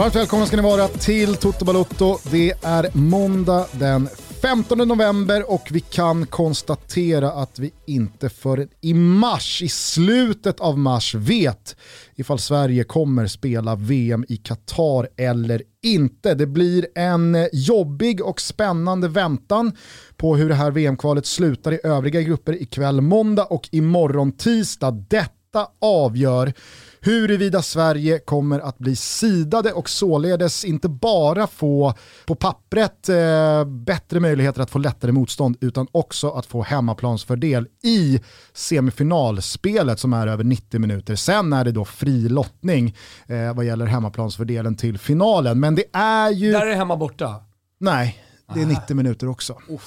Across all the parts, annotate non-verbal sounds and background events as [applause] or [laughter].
Varmt välkomna ska ni vara till Toto Balotto. Det är måndag den 15 november och vi kan konstatera att vi inte förrän i mars, i slutet av mars, vet ifall Sverige kommer spela VM i Qatar eller inte. Det blir en jobbig och spännande väntan på hur det här VM-kvalet slutar i övriga grupper ikväll måndag och imorgon tisdag. Detta avgör huruvida Sverige kommer att bli sidade och således inte bara få på pappret eh, bättre möjligheter att få lättare motstånd utan också att få hemmaplansfördel i semifinalspelet som är över 90 minuter. Sen är det då fri lottning eh, vad gäller hemmaplansfördelen till finalen. Men det är ju... Där är det hemma borta? Nej, det är 90 minuter också. Oh,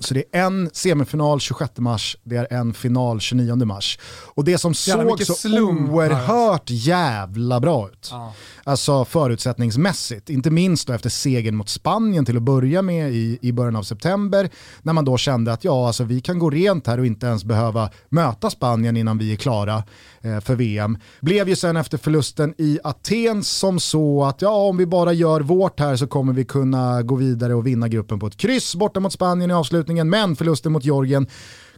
så det är en semifinal 26 mars, det är en final 29 mars. Och det som såg så oerhört jävla bra ut, ja. alltså förutsättningsmässigt, inte minst då efter segern mot Spanien till att börja med i, i början av september, när man då kände att ja, alltså, vi kan gå rent här och inte ens behöva möta Spanien innan vi är klara Eh, för VM. Blev ju sen efter förlusten i Aten som så att ja, om vi bara gör vårt här så kommer vi kunna gå vidare och vinna gruppen på ett kryss borta mot Spanien i avslutningen avslutningen, men förlusten mot Georgien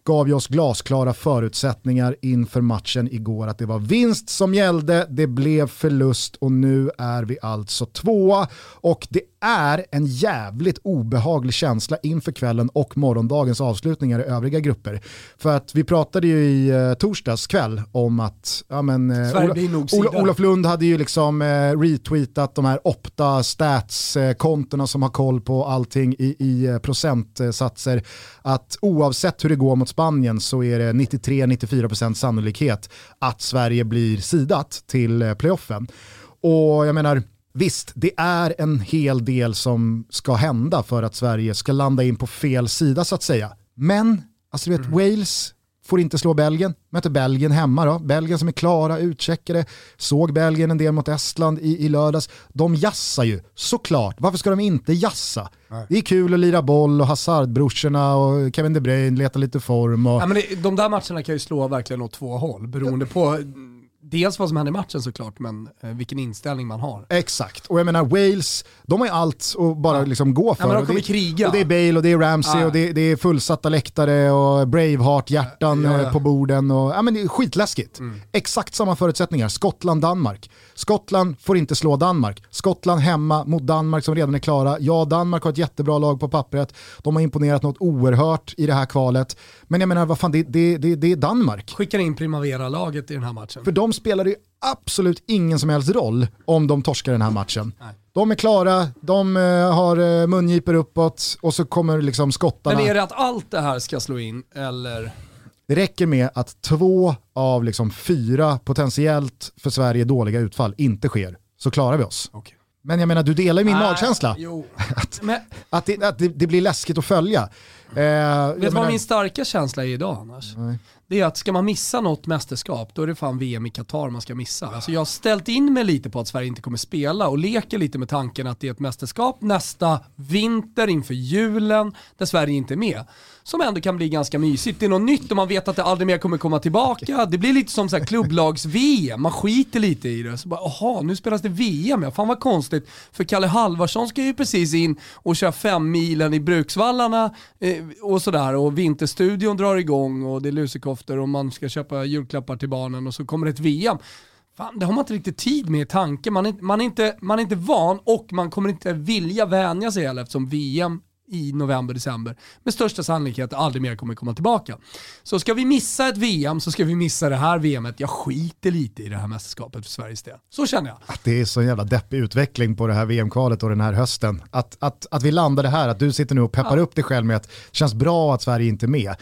gav ju oss glasklara förutsättningar inför matchen igår. Att det var vinst som gällde, det blev förlust och nu är vi alltså tvåa. Och det är en jävligt obehaglig känsla inför kvällen och morgondagens avslutningar i övriga grupper. För att vi pratade ju i eh, torsdags kväll om att ja, men, eh, Ola, Ola, Olof Lund hade ju liksom eh, retweetat de här Opta stats-kontona som har koll på allting i, i eh, procentsatser. Att oavsett hur det går mot Spanien så är det 93-94% sannolikhet att Sverige blir sidat till eh, playoffen. Och jag menar, Visst, det är en hel del som ska hända för att Sverige ska landa in på fel sida så att säga. Men, alltså du vet, mm. Wales får inte slå Belgien, möter Belgien hemma då. Belgien som är klara, utcheckade, såg Belgien en del mot Estland i, i lördags. De jassar ju, såklart. Varför ska de inte jassa? Nej. Det är kul att lira boll och Hazard-brorsorna och Kevin De Bruyne letar lite form. Och... Ja, men det, de där matcherna kan ju slå verkligen åt två håll beroende på dels vad som händer i matchen såklart, men eh, vilken inställning man har. Exakt, och jag menar Wales, de har ju allt att bara ja. liksom gå för. Ja, de kommer det, kriga. Och det är Bale och det är Ramsey ja. och det, det, är fullsatta läktare och Braveheart-hjärtan ja, eh, på borden. Och, ja, men det är skitläskigt. Mm. Exakt samma förutsättningar, Skottland-Danmark. Skottland får inte slå Danmark. Skottland hemma mot Danmark som redan är klara. Ja, Danmark har ett jättebra lag på pappret. De har imponerat något oerhört i det här kvalet. Men jag menar, vad fan, det, det, det, det är Danmark. Skickar in Primavera-laget i den här matchen. För de spelar det absolut ingen som helst roll om de torskar den här matchen. Nej. De är klara, de uh, har uh, mungipor uppåt och så kommer liksom skottarna. Men är det att allt det här ska slå in eller? Det räcker med att två av liksom fyra potentiellt för Sverige dåliga utfall inte sker, så klarar vi oss. Okay. Men jag menar, du delar ju min magkänsla. [laughs] att, att, det, att det, det, blir läskigt att följa. Eh, Vet du vad min starka känsla är idag annars? Nej. Det är att ska man missa något mästerskap, då är det fan VM i Qatar man ska missa. Alltså jag har ställt in mig lite på att Sverige inte kommer spela och leker lite med tanken att det är ett mästerskap nästa vinter inför julen, där Sverige inte är med som ändå kan bli ganska mysigt. Det är något nytt och man vet att det aldrig mer kommer komma tillbaka. Det blir lite som så klubblags-VM, man skiter lite i det. Så bara, aha, nu spelas det VM, ja fan vad konstigt. För Kalle Halvarsson ska ju precis in och köra fem milen i Bruksvallarna eh, och sådär och Vinterstudion drar igång och det är lusekoftor och man ska köpa julklappar till barnen och så kommer det ett VM. Fan, det har man inte riktigt tid med i tanken. Man är, man, är inte, man är inte van och man kommer inte vilja vänja sig heller eftersom VM i november, december med största sannolikhet aldrig mer kommer komma tillbaka. Så ska vi missa ett VM så ska vi missa det här VMet. Jag skiter lite i det här mästerskapet för Sveriges del. Så känner jag. Att det är så jävla deppig utveckling på det här VM-kvalet och den här hösten. Att, att, att vi landade här, att du sitter nu och peppar ja. upp dig själv med att det känns bra att Sverige inte är med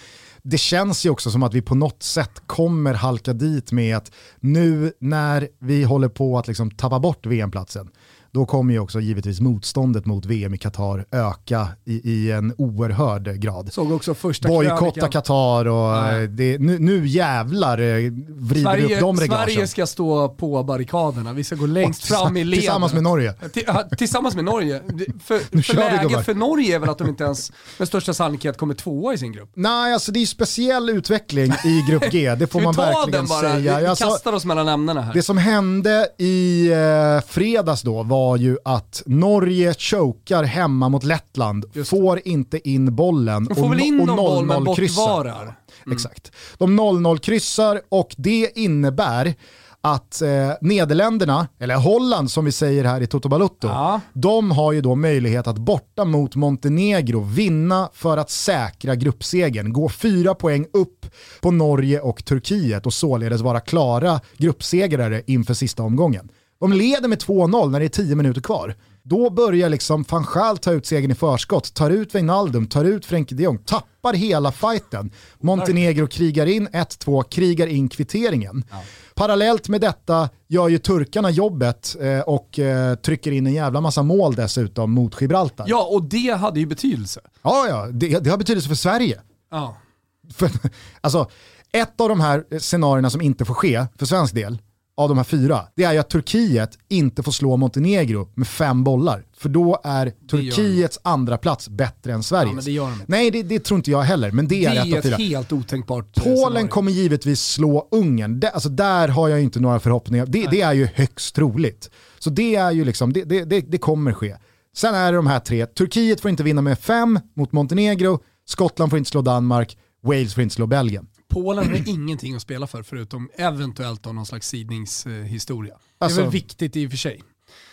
det känns ju också som att vi på något sätt kommer halka dit med att nu när vi håller på att liksom tappa bort VM-platsen, då kommer ju också givetvis motståndet mot VM i Qatar öka i, i en oerhörd grad. Såg också första Bojkotta Qatar och det, nu, nu jävlar eh, vrider Sverige, vi upp de reglagen. Sverige ska stå på barrikaderna, vi ska gå längst fram i ledet. Tillsammans med Norge. Till, tillsammans med Norge. För, [laughs] för läget för Norge är väl att de inte ens med största sannolikhet kommer tvåa i sin grupp? Nej, alltså det är speciell utveckling i grupp G, det får [laughs] man verkligen säga. Vi alltså, kastar oss mellan ämnena här. Det som hände i eh, fredags då var ju att Norge chokar hemma mot Lettland, får inte in bollen de får och, väl in och 0-0 Mm. Exakt. De 0-0 kryssar och det innebär att eh, Nederländerna, eller Holland som vi säger här i Toto Balutto, ja. de har ju då möjlighet att borta mot Montenegro vinna för att säkra gruppsegen, gå fyra poäng upp på Norge och Turkiet och således vara klara gruppsegrare inför sista omgången. De leder med 2-0 när det är 10 minuter kvar. Då börjar liksom van Gaal ta ut segern i förskott, tar ut Wijnaldum, tar ut Frenkie de Jong, tappar hela fighten. Montenegro krigar in 1-2, krigar in kvitteringen. Ja. Parallellt med detta gör ju turkarna jobbet eh, och eh, trycker in en jävla massa mål dessutom mot Gibraltar. Ja, och det hade ju betydelse. Ja, ja, det, det har betydelse för Sverige. Ja. För, alltså, ett av de här scenarierna som inte får ske för svensk del, av de här fyra, det är ju att Turkiet inte får slå Montenegro med fem bollar. För då är Turkiets andra plats bättre än Sveriges. Ja, det Nej, det, det, tror inte jag heller, men det, det är ett av fyra. Det är ett helt otänkbart Polen scenario. kommer givetvis slå Ungern. Det, alltså där har jag inte några förhoppningar. Det, det, är ju högst troligt. Så det är ju liksom, det kommer ske. Sen är det de här tre, Turkiet får inte vinna med fem mot Montenegro, Skottland får inte slå Danmark, Wales får inte slå Belgien. Polen har ingenting att spela för förutom eventuellt någon slags sidningshistoria. Alltså, det är väl alltså- viktigt i och för sig.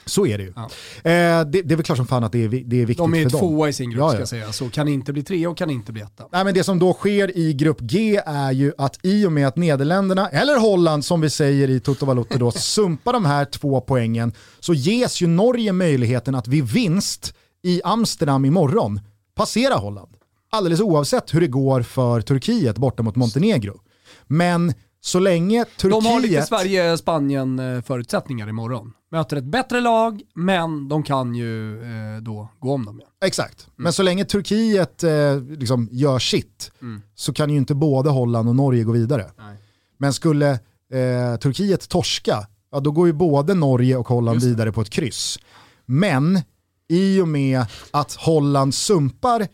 Så är det ju. Ja. Eh, det, det, är väl klart som fan att det är, det är viktigt för dem. De är tvåa i sin grupp ja, ja. ska jag säga, så kan inte bli tre och kan inte bli etta. Nej, men det som då sker i grupp G är ju att i och med att Nederländerna, eller Holland som vi säger i Toto Valuto då, [laughs] sumpar de här två poängen så ges ju Norge möjligheten att vid vinst i Amsterdam imorgon passera Holland alldeles oavsett hur det går för Turkiet borta mot Montenegro. Men så länge Turkiet... De har lite Sverige-Spanien förutsättningar imorgon. Möter ett bättre lag, men de kan ju eh, då gå om dem. Ja. Exakt, mm. men så länge Turkiet eh, liksom gör sitt mm. så kan ju inte både Holland och Norge gå vidare. Nej. Men skulle eh, Turkiet torska, ja, då går ju både Norge och Holland vidare på ett kryss. Men i och med att Holland sumpar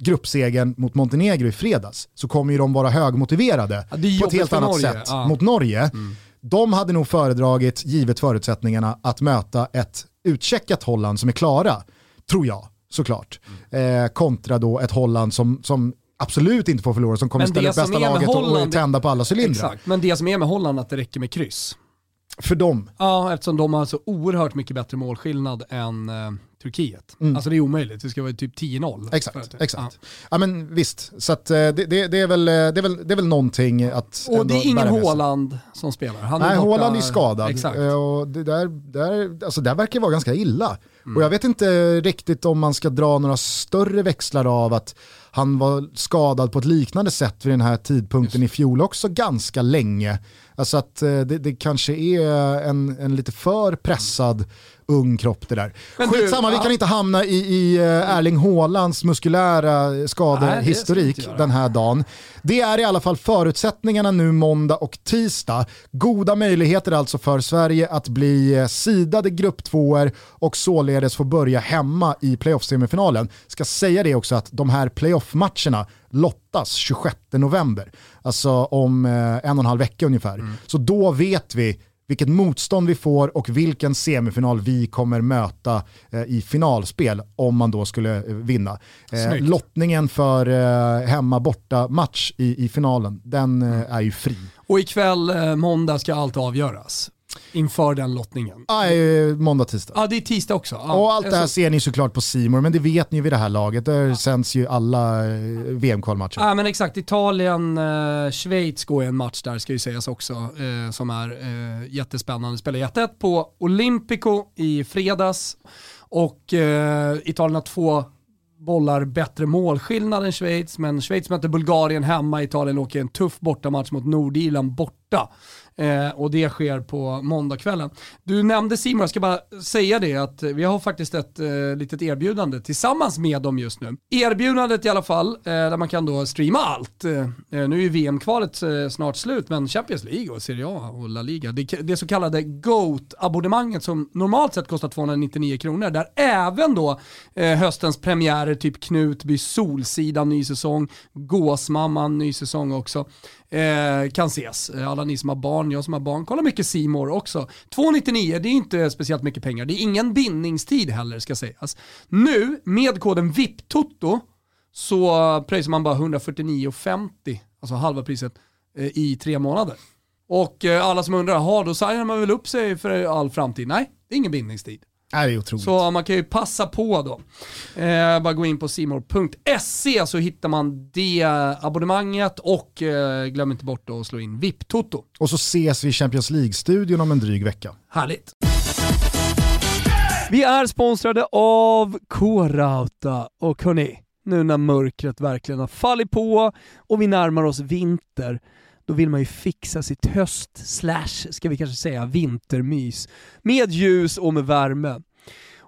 gruppsegern mot Montenegro i fredags så kommer ju de vara högmotiverade ja, på ett helt annat Norge. sätt ja. mot Norge. Mm. De hade nog föredragit, givet förutsättningarna, att möta ett utcheckat Holland som är klara, tror jag såklart, mm. eh, kontra då ett Holland som, som absolut inte får förlora, som kommer ställa upp bästa laget Holland, och tända på alla cylindrar. Exakt, men det som är med Holland är att det räcker med kryss. För dem? Ja, eftersom de har så oerhört mycket bättre målskillnad än eh, Turkiet. Mm. Alltså det är omöjligt, det ska vara typ 10-0. Exakt, exakt. Ja. ja. men visst, så att, eh, det, det, det, är väl, eh, det, är väl, det är väl någonting att Och det är ingen Håland som spelar. Han Nej, Håland är skadad. Exakt. Eh, och det där, där, alltså där verkar vara ganska illa. Mm. Och jag vet inte riktigt om man ska dra några större växlar av att han var skadad på ett liknande sätt vid den här tidpunkten Just. i fjol också ganska länge. Alltså att det, det kanske är en, en lite för pressad ung kropp det där. Men Skitsamma, du, vi kan inte hamna i, i uh, Erling Haalands muskulära skadehistorik den här dagen. Det är i alla fall förutsättningarna nu måndag och tisdag. Goda möjligheter alltså för Sverige att bli eh, sidade grupptvåor och således få börja hemma i playoff-semifinalen. Ska säga det också att de här playoff-matcherna lottas 26 november, alltså om eh, en och en halv vecka ungefär. Mm. Så då vet vi vilket motstånd vi får och vilken semifinal vi kommer möta eh, i finalspel om man då skulle eh, vinna. Eh, lottningen för eh, hemma-borta match i, i finalen, den eh, är ju fri. Och ikväll, måndag, ska allt avgöras inför den lottningen? Nej, måndag, tisdag. Ja, det är tisdag också. Ja. Och allt det här ser ni såklart på Simor, men det vet ni vid det här laget. Där ja. sänds ju alla eh, VM-kvalmatcher. Ja, men exakt. Italien, eh, Schweiz går ju en match där, ska ju sägas också, eh, som är eh, jättespännande. Spelar 1-1 på Olympico i fredags. Och eh, Italien har två bollar bättre målskillnad än Schweiz, men Schweiz möter Bulgarien hemma, Italien åker en tuff bortamatch mot Nordirland borta. Eh, och det sker på måndagskvällen. Du nämnde Simon, jag ska bara säga det att vi har faktiskt ett eh, litet erbjudande tillsammans med dem just nu. Erbjudandet i alla fall, eh, där man kan då streama allt. Eh, eh nu är ju VM-kvalet eh, snart slut, men Champions League och Serie A och La Liga. Det, det så kallade GOAT-abonnemanget som normalt sett kostar 299 kronor, där även då eh, höstens premiärer, typ Knutby, Solsidan, ny säsong, Gåsmamman, ny säsong också eh, kan ses. Eh, alla ni som har barn, jag som har barn, kolla mycket Simor också. 299, det är inte speciellt mycket pengar. Det är ingen bindningstid heller ska sägas. Nu, med koden VIPTOTO, så pröjsar man bara 149,50, alltså halva priset, eh, i tre månader. Och eh, alla som undrar, har då signar man väl upp sig för all framtid? Nej, det är ingen bindningstid. Det är otroligt. Så man kan ju passa på då. Eh, bara gå in på simor.se så hittar man det abonnemanget och eh, glöm inte bort att slå in VIP-toto. Och så ses vi i Champions League-studion om en dryg vecka. Härligt. Vi är sponsrade av K-Rauta och hörni, nu när mörkret verkligen har fallit på och vi närmar oss vinter då vill man ju fixa sitt höst slash, ska vi kanske säga, vintermys. Med ljus och med värme.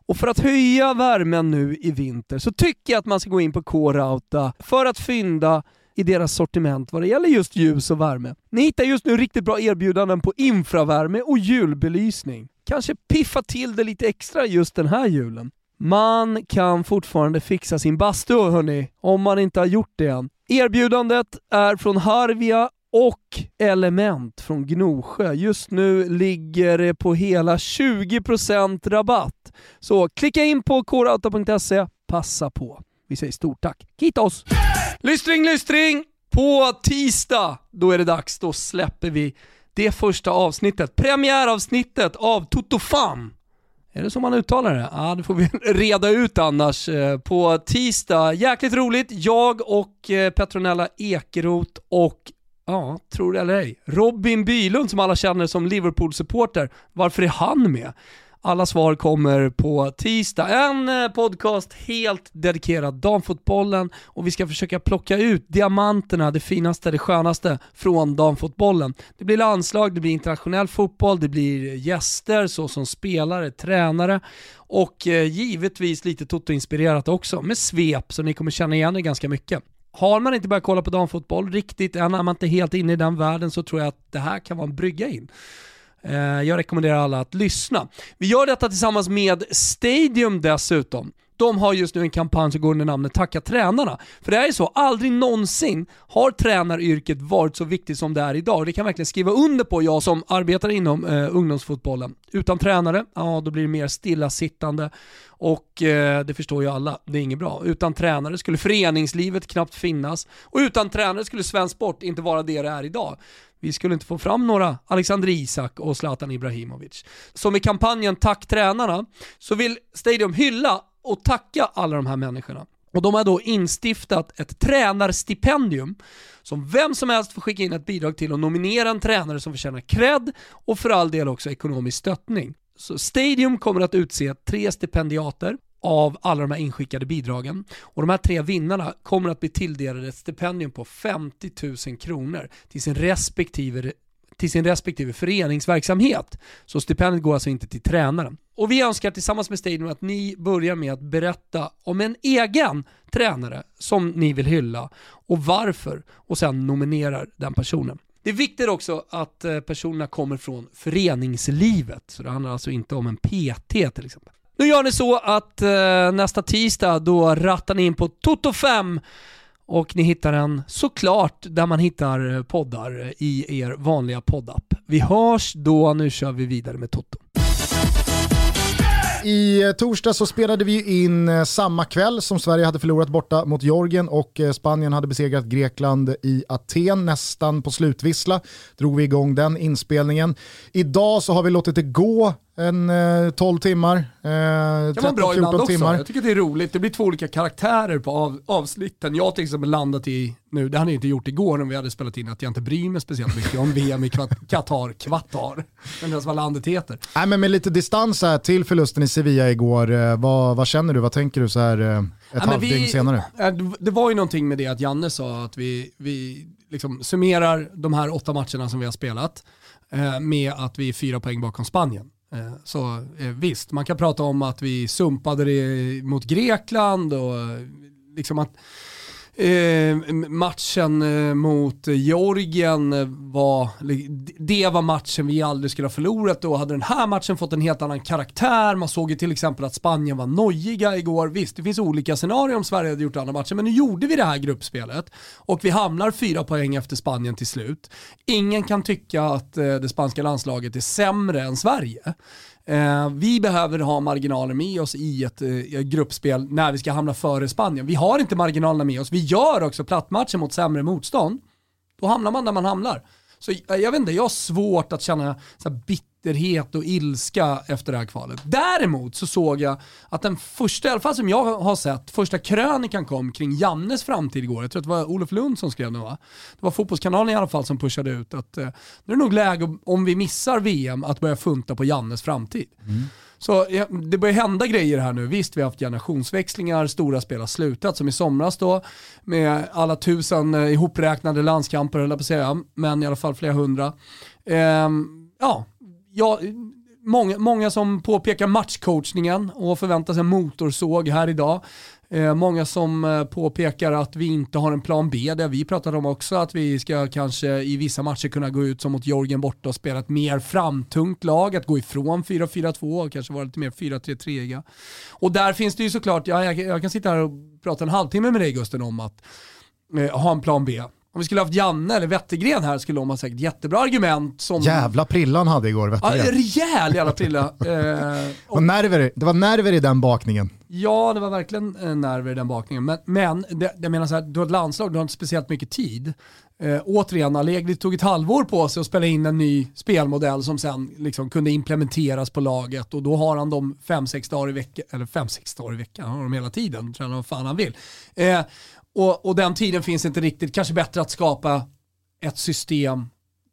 Och för att höja värmen nu i vinter så tycker jag att man ska gå in på K-Rauta för att fynda i deras sortiment vad det gäller just ljus och värme. Ni hittar just nu riktigt bra erbjudanden på infravärme och julbelysning. Kanske piffa till det lite extra just den här julen. Man kan fortfarande fixa sin bastu hörni, om man inte har gjort det än. Erbjudandet är från Harvia och Element från Gnosjö. Just nu ligger det på hela 20% rabatt. Så klicka in på korauta.se, passa på. Vi säger stort tack. Kitos! Lystring, lystring! På tisdag, då är det dags. Då släpper vi det första avsnittet, premiäravsnittet av Toto Fam. Är det så man uttalar det? Ja, det får vi [laughs] reda ut annars. Eh, på tisdag, jäkligt roligt. Jag och eh, Petronella Ekeroth och Ja, tror det eller ej. Robin Bylund som alla känner som Liverpool-supporter, varför är han med? Alla svar kommer på tisdag. En eh, podcast helt dedikerad damfotbollen och vi ska försöka plocka ut diamanterna, det finaste, det skönaste från damfotbollen. Det blir landslag, det blir internationell fotboll, det blir gäster såsom spelare, tränare och eh, givetvis lite Toto-inspirerat också med svep så ni kommer känna igen det ganska mycket. Har man inte börjat kolla på damfotboll riktigt än, är man inte helt inne i den världen så tror jag att det här kan vara en brygga in. Eh, jag rekommenderar alla att lyssna. Vi gör detta tillsammans med Stadium dessutom. De har just nu en kampanj som går under namnet Tacka tränarna. För det är ju så, aldrig någonsin har tränaryrket varit så viktigt som det är idag. Det kan jag verkligen skriva under på, jag som arbetar inom eh, ungdomsfotbollen. Utan tränare, ja då blir det mer stillasittande och eh, det förstår ju alla, det är inget bra. Utan tränare skulle föreningslivet knappt finnas och utan tränare skulle svensk sport inte vara det det är idag. Vi skulle inte få fram några Alexander Isak och Zlatan Ibrahimovic. Så med kampanjen Tack tränarna så vill Stadium hylla och tacka alla de här människorna. Och de har då instiftat ett tränarstipendium som vem som helst får skicka in ett bidrag till och nominera en tränare som förtjänar cred och för all del också ekonomisk stöttning. Så Stadium kommer att utse tre stipendiater av alla de här inskickade bidragen. Och de här tre vinnarna kommer att bli tilldelade ett stipendium på 50 000 kronor till sin respektive till sin respektive föreningsverksamhet. Så stipendiet går alltså inte till tränaren. Och vi önskar tillsammans med Stadium att ni börjar med att berätta om en egen tränare som ni vill hylla och varför och sen nominerar den personen. Det är viktigt också att eh, personerna kommer från föreningslivet, så det handlar alltså inte om en PT till exempel. Nu gör ni så att eh, nästa tisdag då rattar ni in på Toto 5 och ni hittar den såklart där man hittar eh, poddar i er vanliga poddapp. Vi hörs då, nu kör vi vidare med Toto. I eh, torsdag så spelade vi in eh, samma kväll som Sverige hade förlorat borta mot Georgien och eh, Spanien hade besegrat Grekland i Aten nästan på slutvissla. Drog vi igång den inspelningen. Idag så har vi låtit det gå en eh, 12 timmar, eh, 13-14 timmar. Jag tycker det är roligt, det blir två olika karaktärer på av, avsnitten. Jag har till exempel landat i, nu, det hade jag inte gjort igår om vi hade spelat in, att jag inte bryr mig speciellt mycket om VM i [laughs] Qatar, Qatar, men det som vad landet heter. Nej, men med lite distans här till förlusten i Sevilla igår, eh, vad, vad känner du, vad tänker du så här eh, ett ja, halvdygn senare? Eh, det var ju någonting med det att Janne sa att vi, vi liksom summerar de här åtta matcherna som vi har spelat eh, med att vi är fyra poäng bakom Spanien. Eh, så eh, visst, man kan prata om att vi sumpade det mot Grekland och eh, liksom att Eh, matchen eh, mot Georgien var, det var matchen vi aldrig skulle ha förlorat då. Hade den här matchen fått en helt annan karaktär, man såg ju till exempel att Spanien var nojiga igår. Visst, det finns olika scenarier om Sverige hade gjort andra matcher, men nu gjorde vi det här gruppspelet och vi hamnar fyra poäng efter Spanien till slut. Ingen kan tycka att eh, det spanska landslaget är sämre än Sverige. Eh, vi behöver ha marginaler med oss i eh, ett gruppspel när vi ska hamna före Spanien. Vi har inte marginalerna med oss. Vi gör också plattmatcher mot sämre motstånd. Då hamnar man där man hamnar. Så eh, jag vet inte, jag har svårt att känna så bitter bitterhet och ilska efter det här kvalet. Däremot så såg jag att den första, i alla fall som jag har sett, första krönikan kom kring Jannes framtid igår. Jag tror att det var Olof Lund som skrev den va? Det var Fotbollskanalen i alla fall som pushade ut att eh, nu är det nog läge, om vi missar VM, att börja funta på Jannes framtid. Mm. Så det börjar hända grejer här nu. Visst, vi har haft generationsväxlingar, stora spel har slutat, som i somras då, med alla tusen eh, ihopräknade landskamper, höll jag på att säga, men i alla fall flera hundra. Ehm, ja, ja, många, många som påpekar matchcoachningen och förväntar sig en motorsåg här idag. Eh, många som eh, påpekar att vi inte har en plan B, det vi pratade om också, att vi ska kanske i vissa matcher kunna gå ut som mot Jorgen borta och spela ett mer framtungt lag, att gå ifrån 4-4-2 och kanske vara lite mer 4-3-3. Och där finns det ju såklart, ja, jag, jag kan sitta här och prata en halvtimme med dig Gusten om att eh, ha en plan B. Om vi skulle haft Janne eller Wettergren här skulle de ha säkert jättebra argument. Som... Jävla prillan hade igår Wettergren. Ja, rejäl jävla prilla. [laughs] eh, och... nerver, det var nerver i den bakningen. Ja, det var verkligen eh, nerver i den bakningen. Men, men det, jag menar så här, du har ett landslag, du har inte speciellt mycket tid. Eh, återigen, Allegri tog ett halvår på sig att spela in en ny spelmodell som sen liksom kunde implementeras på laget och då har han dem fem sex dagar i veckan, eller fem sex dagar i veckan, han har dem hela tiden, tränar vad fan han vill. Eh, och, och den tiden finns inte riktigt. Kanske bättre att skapa ett system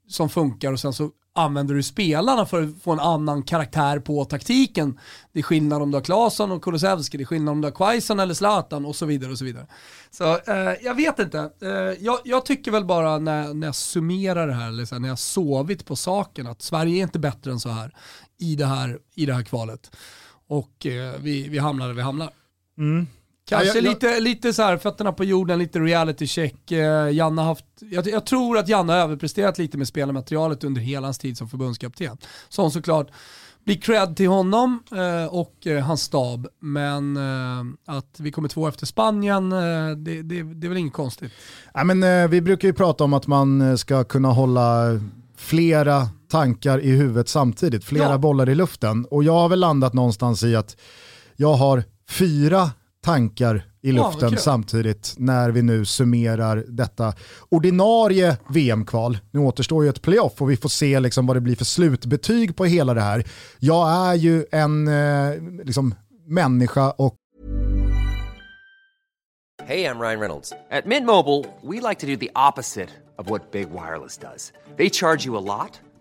som funkar och sen så använder du spelarna för att få en annan karaktär på taktiken. Det är skillnad om du har Claesson och Kulusevski, det är skillnad om du har Quaison eller Zlatan och så vidare. och Så vidare. Så eh, jag vet inte. Eh, jag, jag, tycker väl bara när, när jag summerar det här, eller så här, när jag sovit på saken, att Sverige är inte bättre än så här i det här, i det här kvalet. Och eh, vi, vi hamnar där vi hamnar. Mm. Kanske ja, jag, lite, lite så här, fötterna på jorden, lite reality check. Eh, Janne haft, jag, jag, tror att Janne har överpresterat lite med spelarmaterialet under hela hans tid som förbundskapten. Som såklart blir cred till honom eh, och eh, hans stab. Men att vi kommer två efter Spanien, det, det, det, är väl inget konstigt. Ja, men, vi brukar ju prata om att man ska kunna hålla flera tankar i huvudet samtidigt, flera ja. bollar i luften. Och jag har väl landat någonstans i att jag har fyra tankar i luften ja, samtidigt när vi nu summerar detta ordinarie VM-kval. Nu återstår ju ett playoff och vi får se liksom vad det blir för slutbetyg på hela det här. Jag är ju en eh, liksom, människa och Hej, jag Ryan Reynolds. At Mint Mobile, we like to do the opposite of what Big Wireless does. They charge you a lot,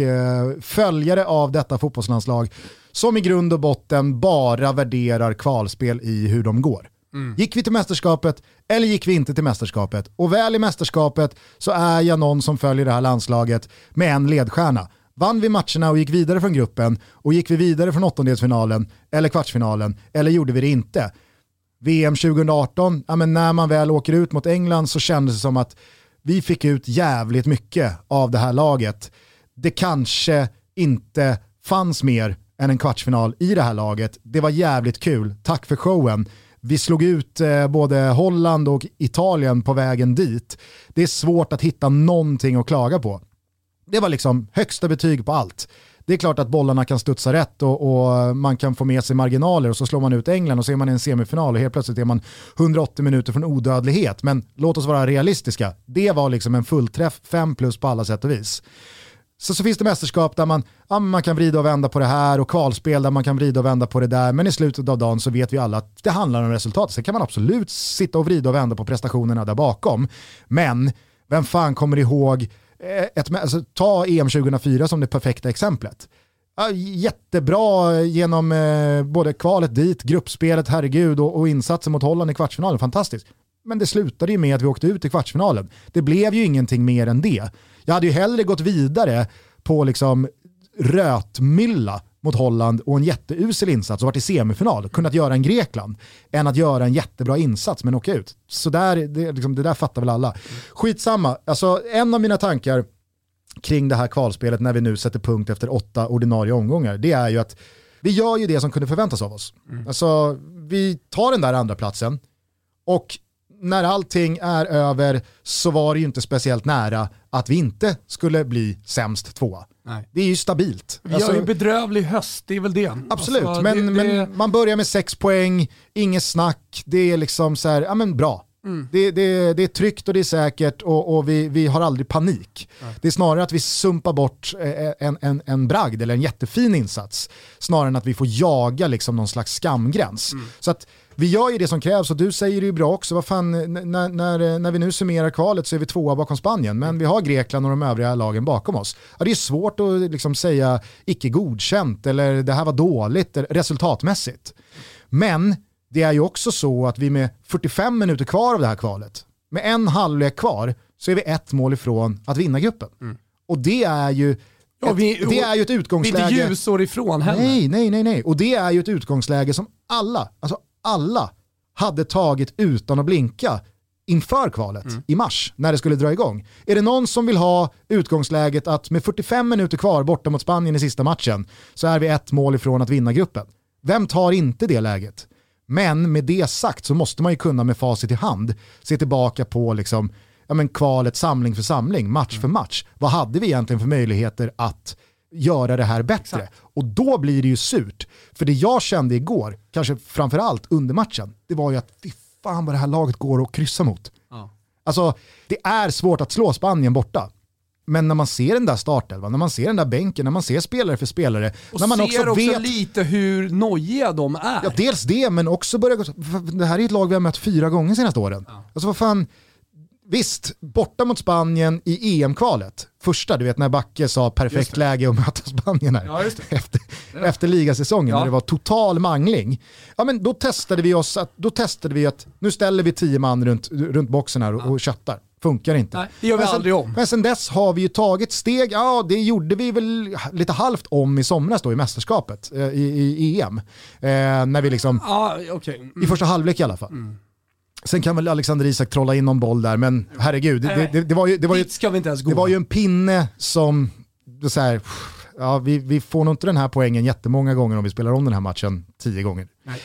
Eh, följare av detta fotbollslandslag som i grund och botten bara värderar kvalspel i hur de går. Mm. Gick vi till mästerskapet eller gick vi inte till mästerskapet? Och väl i mästerskapet så är jag någon som följer det här landslaget med en ledstjärna. Vann vi matcherna och gick vidare från gruppen och gick vi vidare från åttondelsfinalen eller kvartsfinalen eller gjorde vi det inte? VM 2018, ja, men när man väl åker ut mot England så kändes det som att vi fick ut jävligt mycket av det här laget. Det kanske inte fanns mer än en kvartsfinal i det här laget. Det var jävligt kul, tack för showen. Vi slog ut eh, både Holland och Italien på vägen dit. Det är svårt att hitta någonting att klaga på. Det var liksom högsta betyg på allt. Det är klart att bollarna kan studsa rätt och, och, man kan få med sig marginaler och så slår man ut England och så är man i en semifinal och helt plötsligt är man 180 minuter från odödlighet. Men låt oss vara realistiska. Det var liksom en fullträff, 5 plus på alla sätt och vis. Så, så finns det mästerskap där man, ja, man kan vrida och vända på det här och kvalspel där man kan vrida och vända på det där. Men i slutet av dagen så vet vi alla att det handlar om resultat. Sen kan man absolut sitta och vrida och vända på prestationerna där bakom. Men vem fan kommer ihåg, eh, ett, alltså, ta EM 2004 som det perfekta exemplet. Ja, jättebra genom eh, både kvalet dit, gruppspelet, herregud, och, och insatsen mot Holland i kvartsfinalen, fantastiskt. Men det slutade ju med att vi åkte ut i kvartsfinalen. Det blev ju ingenting mer än det. Jag hade ju hellre gått vidare på liksom rötmylla mot Holland och en jätteusel insats och varit i semifinal, kunnat göra en Grekland, än att göra en jättebra insats men åka ut. Så där, det, liksom, det där fattar väl alla. Skitsamma, alltså en av mina tankar kring det här kvalspelet när vi nu sätter punkt efter åtta ordinarie omgångar, det är ju att vi gör ju det som kunde förväntas av oss. Mm. Alltså, vi tar den där andra platsen och när allting är över så var det ju inte speciellt nära att vi inte skulle bli sämst tvåa. Nej. Det är ju stabilt. Vi alltså, har ju en bedrövlig höst, det är väl det. Absolut, alltså, men, det, det... men man börjar med sex poäng, inget snack, det är liksom så här, ja men bra. Mm. Det, det, det är tryggt och det är säkert och, och vi, vi har aldrig panik. Mm. Det är snarare att vi sumpar bort eh, en, en, en bragd eller en jättefin insats snarare än att vi får jaga liksom någon slags skamgräns. Mm. Så att vi gör ju det som krävs och du säger det ju bra också. Vad fan, när, när, när vi nu summerar kvalet så är vi tvåa bakom Spanien, men vi har Grekland och de övriga lagen bakom oss. Ja, det är svårt att liksom säga icke godkänt eller det här var dåligt resultatmässigt. Men det är ju också så att vi med 45 minuter kvar av det här kvalet, med en halvlek kvar, så är vi ett mål ifrån att vinna gruppen. Mm. Och det är ju Ja, vi, det är ju ett utgångsläge. Vi är inte ljusår ifrån heller. Nej, nej, nej, nej. Och det är ju ett utgångsläge som alla, alltså alla hade tagit utan att blinka inför kvalet mm. i mars när det skulle dra igång. Är det någon som vill ha utgångsläget att med 45 minuter kvar borta mot Spanien i sista matchen så är vi ett mål ifrån att vinna gruppen? Vem tar inte det läget? Men med det sagt så måste man ju kunna med facit i hand se tillbaka på liksom, ja men kvalet samling för samling, match mm. för match. Vad hade vi egentligen för möjligheter att göra det här bättre. Exakt. Och då blir det ju surt. För det jag kände igår, kanske framförallt under matchen, det var ju att fy fan vad det här laget går att kryssa mot. Ja. Alltså, det är svårt att slå Spanien borta. Men när man ser den där startelvan, när man ser den där bänken, när man ser spelare för spelare. Och när man ser också, också vet, lite hur nojiga de är. Ja, dels det, men också börja Det här är ett lag vi har mött fyra gånger senaste åren. Ja. Alltså vad fan, Visst, borta mot Spanien i EM-kvalet, första, du vet när Backe sa perfekt läge att möta Spanien här, ja, efter, ja. efter ligasäsongen ja. när det var total mangling. Ja men då testade vi oss att, då testade vi att nu ställer vi tio man runt, runt boxen här och, ja. och köttar. Funkar inte. Nej, det gör vi men aldrig om. Men sen dess har vi ju tagit steg, ja det gjorde vi väl lite halvt om i somras då i mästerskapet, eh, i, i, EM. Eh, när vi liksom, ah, okay. mm. i första halvlek i alla fall. Mm. Sen kan väl Alexander Isak trolla in någon boll där, men herregud. Det, det, det var, ju, det, var, ju, det var ju en pinne som, så här, ja, vi, vi får nog inte den här poängen jättemånga gånger om vi spelar om den här matchen tio gånger. Nej.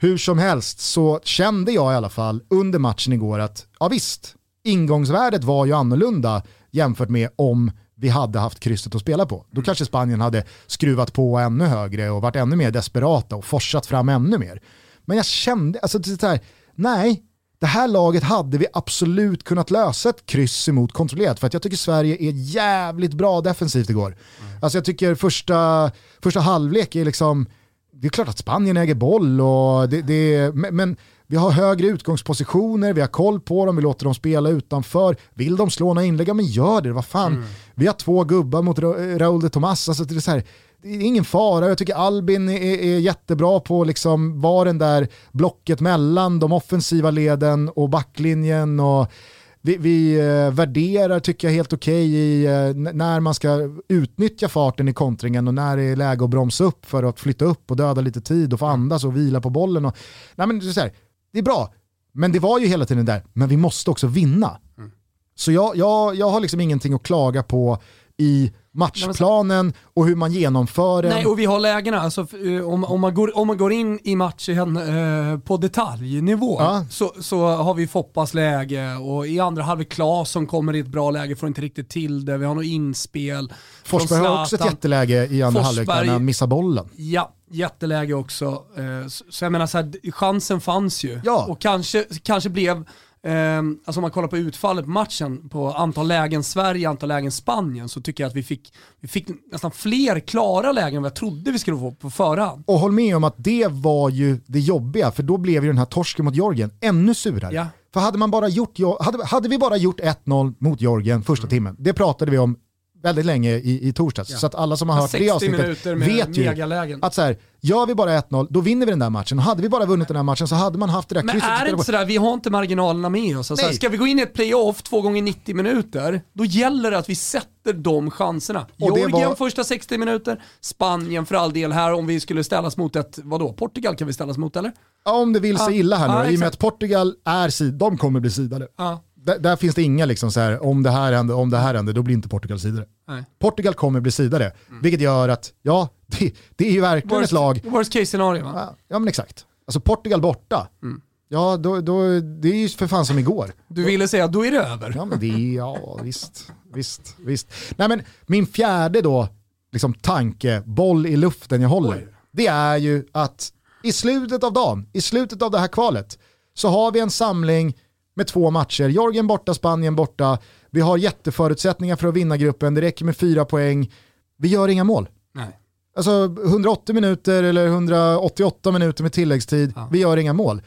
Hur som helst så kände jag i alla fall under matchen igår att, ja visst, ingångsvärdet var ju annorlunda jämfört med om vi hade haft krysset att spela på. Då kanske Spanien hade skruvat på ännu högre och varit ännu mer desperata och forsat fram ännu mer. Men jag kände, alltså det här, nej, det här laget hade vi absolut kunnat lösa ett kryss emot kontrollerat för att jag tycker Sverige är jävligt bra defensivt igår. Mm. Alltså jag tycker första, första halvlek är liksom, det är klart att Spanien äger boll och det, det men vi har högre utgångspositioner, vi har koll på dem, vi låter dem spela utanför. Vill de slå några inlägg, men gör det, vad fan. Mm. Vi har två gubbar mot Raúl de Tomas, alltså det är så här, det är ingen fara. Jag tycker Albin är, är jättebra på liksom var den där blocket mellan de offensiva leden och backlinjen. Och vi, vi eh, värderar, tycker jag, helt okej okay i eh, när man ska utnyttja farten i kontringen och när det är läge att bromsa upp för att flytta upp och döda lite tid och få andas och vila på bollen. Och, nej men det, är här, det är bra, men det var ju hela tiden där, men vi måste också vinna. Mm. Så jag, jag, jag har liksom ingenting att klaga på i matchplanen och hur man genomför den. Nej, och vi har lägena. Alltså, eh, om, om, man går, om man går in i matchen eh, på detaljnivå ja. så, så har vi Foppas läge och i andra halvlek Klas som kommer i ett bra läge, får inte riktigt till det. Vi har något inspel. Forsberg har också ett jätteläge i andra halvlek när han missar bollen. Ja, jätteläge också. Eh, så jag menar, så här, chansen fanns ju. Ja. Och kanske, kanske blev eh, alltså om man kollar på utfallet på matchen, på antal lägen Sverige, antal lägen Spanien, så tycker jag att vi fick, vi fick nästan fler klara lägen än vad jag trodde vi skulle få på förhand. Och håll med om att det var ju det jobbiga, för då blev ju den här torsken mot Georgien ännu surare. Ja. För hade, man bara gjort, hade, hade vi bara gjort 1-0 mot Georgien första mm. timmen, det pratade vi om väldigt länge i, i torsdags. Ja. Så att alla som har hört det avsnittet vet ju att så här, gör vi bara 1-0, då vinner vi den där matchen. Och hade vi bara vunnit den här matchen så hade man haft det där Men krysset. Men är det inte sådär, vi har inte marginalerna med oss. Alltså, ska vi gå in i ett playoff två gånger 90 minuter, då gäller det att vi sätter de chanserna. Georgien var... första 60 minuter, Spanien för all del här om vi skulle ställas mot ett, vadå, Portugal kan vi ställas mot eller? Ja, om det vill sig illa här nu ja, i och med att Portugal är sid, de kommer bli sidade. Ja där, där, finns det inga liksom så här, om det här händer, om det här händer, då blir inte Portugal sidare. Nej. Portugal kommer bli sidare, mm. vilket gör att, ja, [laughs] det, det är ju verkligen worst, ett lag. Worst case scenario va? Ja, ja men exakt. Alltså Portugal borta, mm. ja då, då, det är ju för fan som igår. Du ville säga då är det över. Ja men det ja visst, visst, visst. Nej men min fjärde då, liksom tanke, boll i luften jag håller, Oj. det är ju att i slutet av dagen, i slutet av det här kvalet, så har vi en samling med två matcher. Jorgen borta, Spanien borta. Vi har jätteförutsättningar för att vinna gruppen, det räcker med fyra poäng. Vi gör inga mål. Nej. Alltså 180 minuter eller 188 minuter med tilläggstid, ja. vi gör inga mål.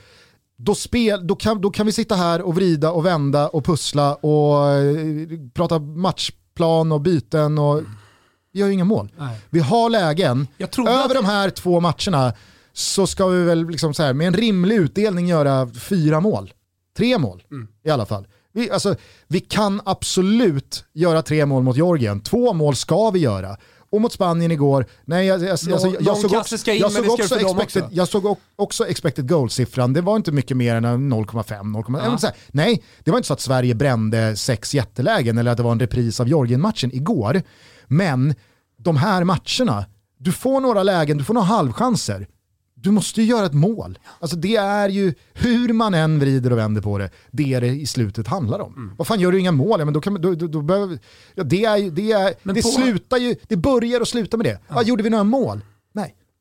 Då, spel, då, kan, då kan vi sitta här och vrida och vända och pussla och eh, prata matchplan och byten och mm. vi gör inga mål. Nej. Vi har lägen, över de här två matcherna så ska vi väl liksom så här, med en rimlig utdelning göra fyra mål. Tre mål mm. i alla fall. Vi, alltså, vi kan absolut göra tre mål mot Georgien. Två mål ska vi göra. Och mot Spanien igår, nej jag, jag, alltså, jag, jag såg, också, jag såg också, expected, också. jag såg också expected goal-siffran, det var inte mycket mer än 0,5, ja. Nej, det var inte så att Sverige brände sex jättelägen eller att det var en repris av Georgien-matchen igår. Men de här matcherna, du får några lägen, du får några halvchanser du måste ju göra ett mål. Alltså det är ju, hur man än vrider och vänder på det, det är det i slutet handlar om. Mm. Vad fan, gör du inga mål, ja, men då kan, då, då, då behöver, ja, det, är, det, är, det på... slutar ju, det börjar och slutar med det. Ja. Ja, gjorde vi några mål?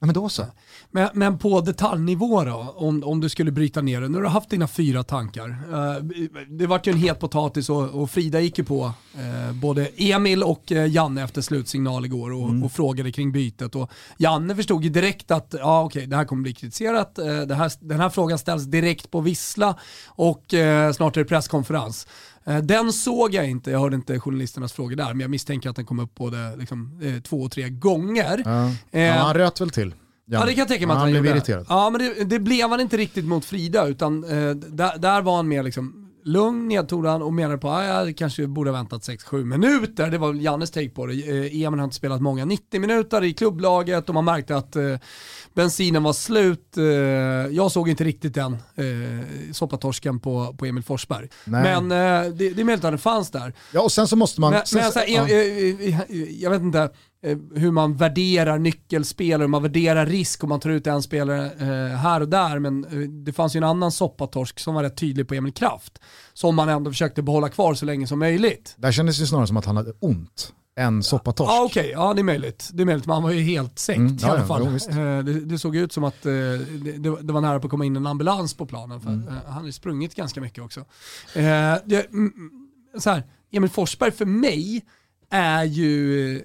Ja, men då så. Men, men på detaljnivå då, om, om du skulle bryta ner det, du har haft dina fyra tankar. Uh, det vart ju en het potatis och, och Frida gick ju på uh, både Emil och uh, Janne efter slutsignal igår och, mm. och, frågade kring bytet. Och Janne förstod ju direkt att ja, okej, det här kommer bli kritiserat. här, den här frågan ställs direkt på Vissla och snart är det presskonferens. Den såg jag inte, jag hörde inte journalisternas frågor där, men jag misstänker att den kom upp både liksom, två och tre gånger. Ja. Ja, han röt väl till. Ja, ja det kan jag tänka mig att han, han blev irriterad. Ja men det, det, blev han inte riktigt mot Frida utan eh, där, där var han mer liksom lugn, nedtonad och menade på att ah, jag kanske borde ha väntat 6-7 minuter. Det var Jannes take på det. Eh, Emil har inte spelat många 90 minuter i klubblaget och man märkte att eh, bensinen var slut. Eh, jag såg inte riktigt den eh, soppatorsken på, på Emil Forsberg. Nej. Men eh, det, det är möjligt att den fanns där. Ja och sen så måste man... Men, men här, ja. jag, jag vet inte, Eh, hur man värderar nyckelspelare, man värderar risk om man tar ut en spelare eh, här och där. Men eh, det fanns ju en annan soppatorsk som var rätt tydlig på Emil Kraft. Som man ändå försökte behålla kvar så länge som möjligt. Där kändes det snarare som att han hade ont än soppatorsk. Ja okej, okay. ja det är möjligt. Det är möjligt, men han var ju helt sänkt mm, i alla fall. Ja, det, det, såg ut som att det, det, var nära på att komma in en ambulans på planen. För mm. Han har ju sprungit ganska mycket också. Det, så här, Emil Forsberg för mig är ju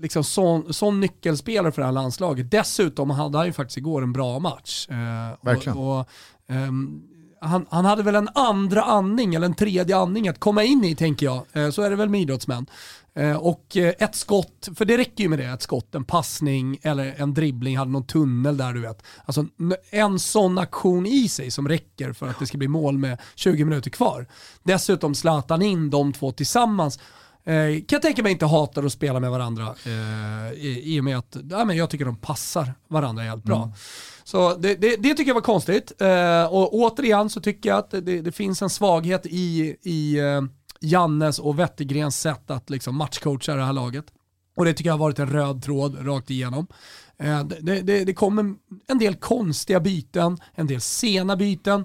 liksom sån, sån nyckelspelare för det här landslaget. Dessutom hade han ju faktiskt igår en bra match. Eh, Verkligen. Och, och um, han, han, hade väl en andra andning eller en tredje andning att komma in i tänker jag. Eh, så är det väl med idrottsmän. Eh, och eh, ett skott, för det räcker ju med det, ett skott, en passning eller en dribbling, hade någon tunnel där du vet. Alltså en sån aktion i sig som räcker för att det ska bli mål med 20 minuter kvar. Dessutom Zlatan in de två tillsammans kan jag tänka mig inte hatar att spela med varandra eh, i, i och med att ja, men jag tycker de passar varandra helt bra. Mm. Så det, det, det, tycker jag var konstigt. Eh, och återigen så tycker jag att det, det finns en svaghet i, i eh, Jannes och Wettergrens sätt att liksom matchcoacha det här laget. Och det tycker jag har varit en röd tråd rakt igenom. Eh, det, det, det kommer en del konstiga byten, en del sena byten.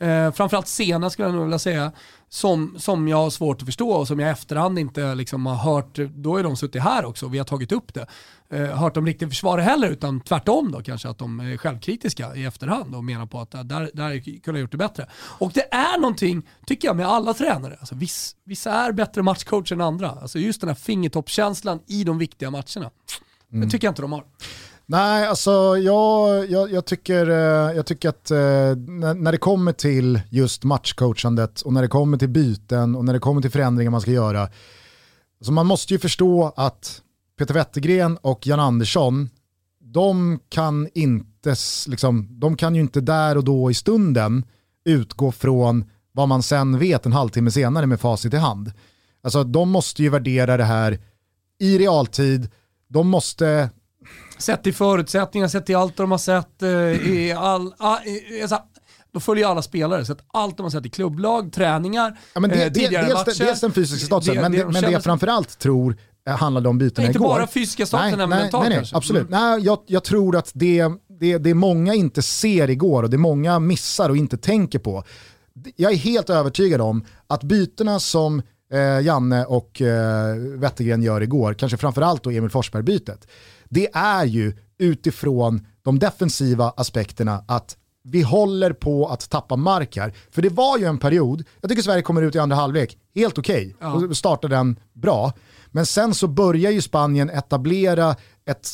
Eh, framförallt sena skulle jag nog vilja säga, som, som jag har svårt att förstå och som jag i efterhand inte liksom har hört, då är de suttit här också och vi har tagit upp det. Eh, hört dem riktigt försvara heller utan tvärtom då kanske att de är självkritiska i efterhand och menar på att där, där kunde jag gjort det bättre. Och det är någonting, tycker jag, med alla tränare. Alltså, viss, vissa är bättre matchcoach än andra. Alltså just den här fingertoppskänslan i de viktiga matcherna. Mm. Det tycker jag inte de har. Nej, alltså jag, jag, jag, tycker, eh, jag tycker att eh, när det kommer till just matchcoachandet och när det kommer till byten och när det kommer till förändringar man ska göra. Så man måste ju förstå att Peter Wettergren och Jan Andersson, de kan, inte, liksom, de kan ju inte där och då i stunden utgå från vad man sen vet en halvtimme senare med facit i hand. Alltså de måste ju värdera det här i realtid, de måste Sett till förutsättningar, sett till allt de har sett. Eh, i all, all, alltså, då följer alla spelare, så att allt de har sett i klubblag, träningar, ja, men det, eh, tidigare dels, matcher. Dels den fysiska statusen, det, men, det, men det jag framförallt tror eh, handlade om bytena igår. Inte bara fysiska statusen, även mentalt nej, nej, kanske. Absolut, mm. nej, jag, jag tror att det, det, det många inte ser igår och det många missar och inte tänker på. Jag är helt övertygad om att bytena som eh, Janne och eh, Wettergren gör igår, kanske framförallt då Emil Forsberg-bytet, det är ju utifrån de defensiva aspekterna att vi håller på att tappa mark här. För det var ju en period, jag tycker Sverige kommer ut i andra halvlek helt okej okay, ja. och startar den bra. Men sen så börjar ju Spanien etablera ett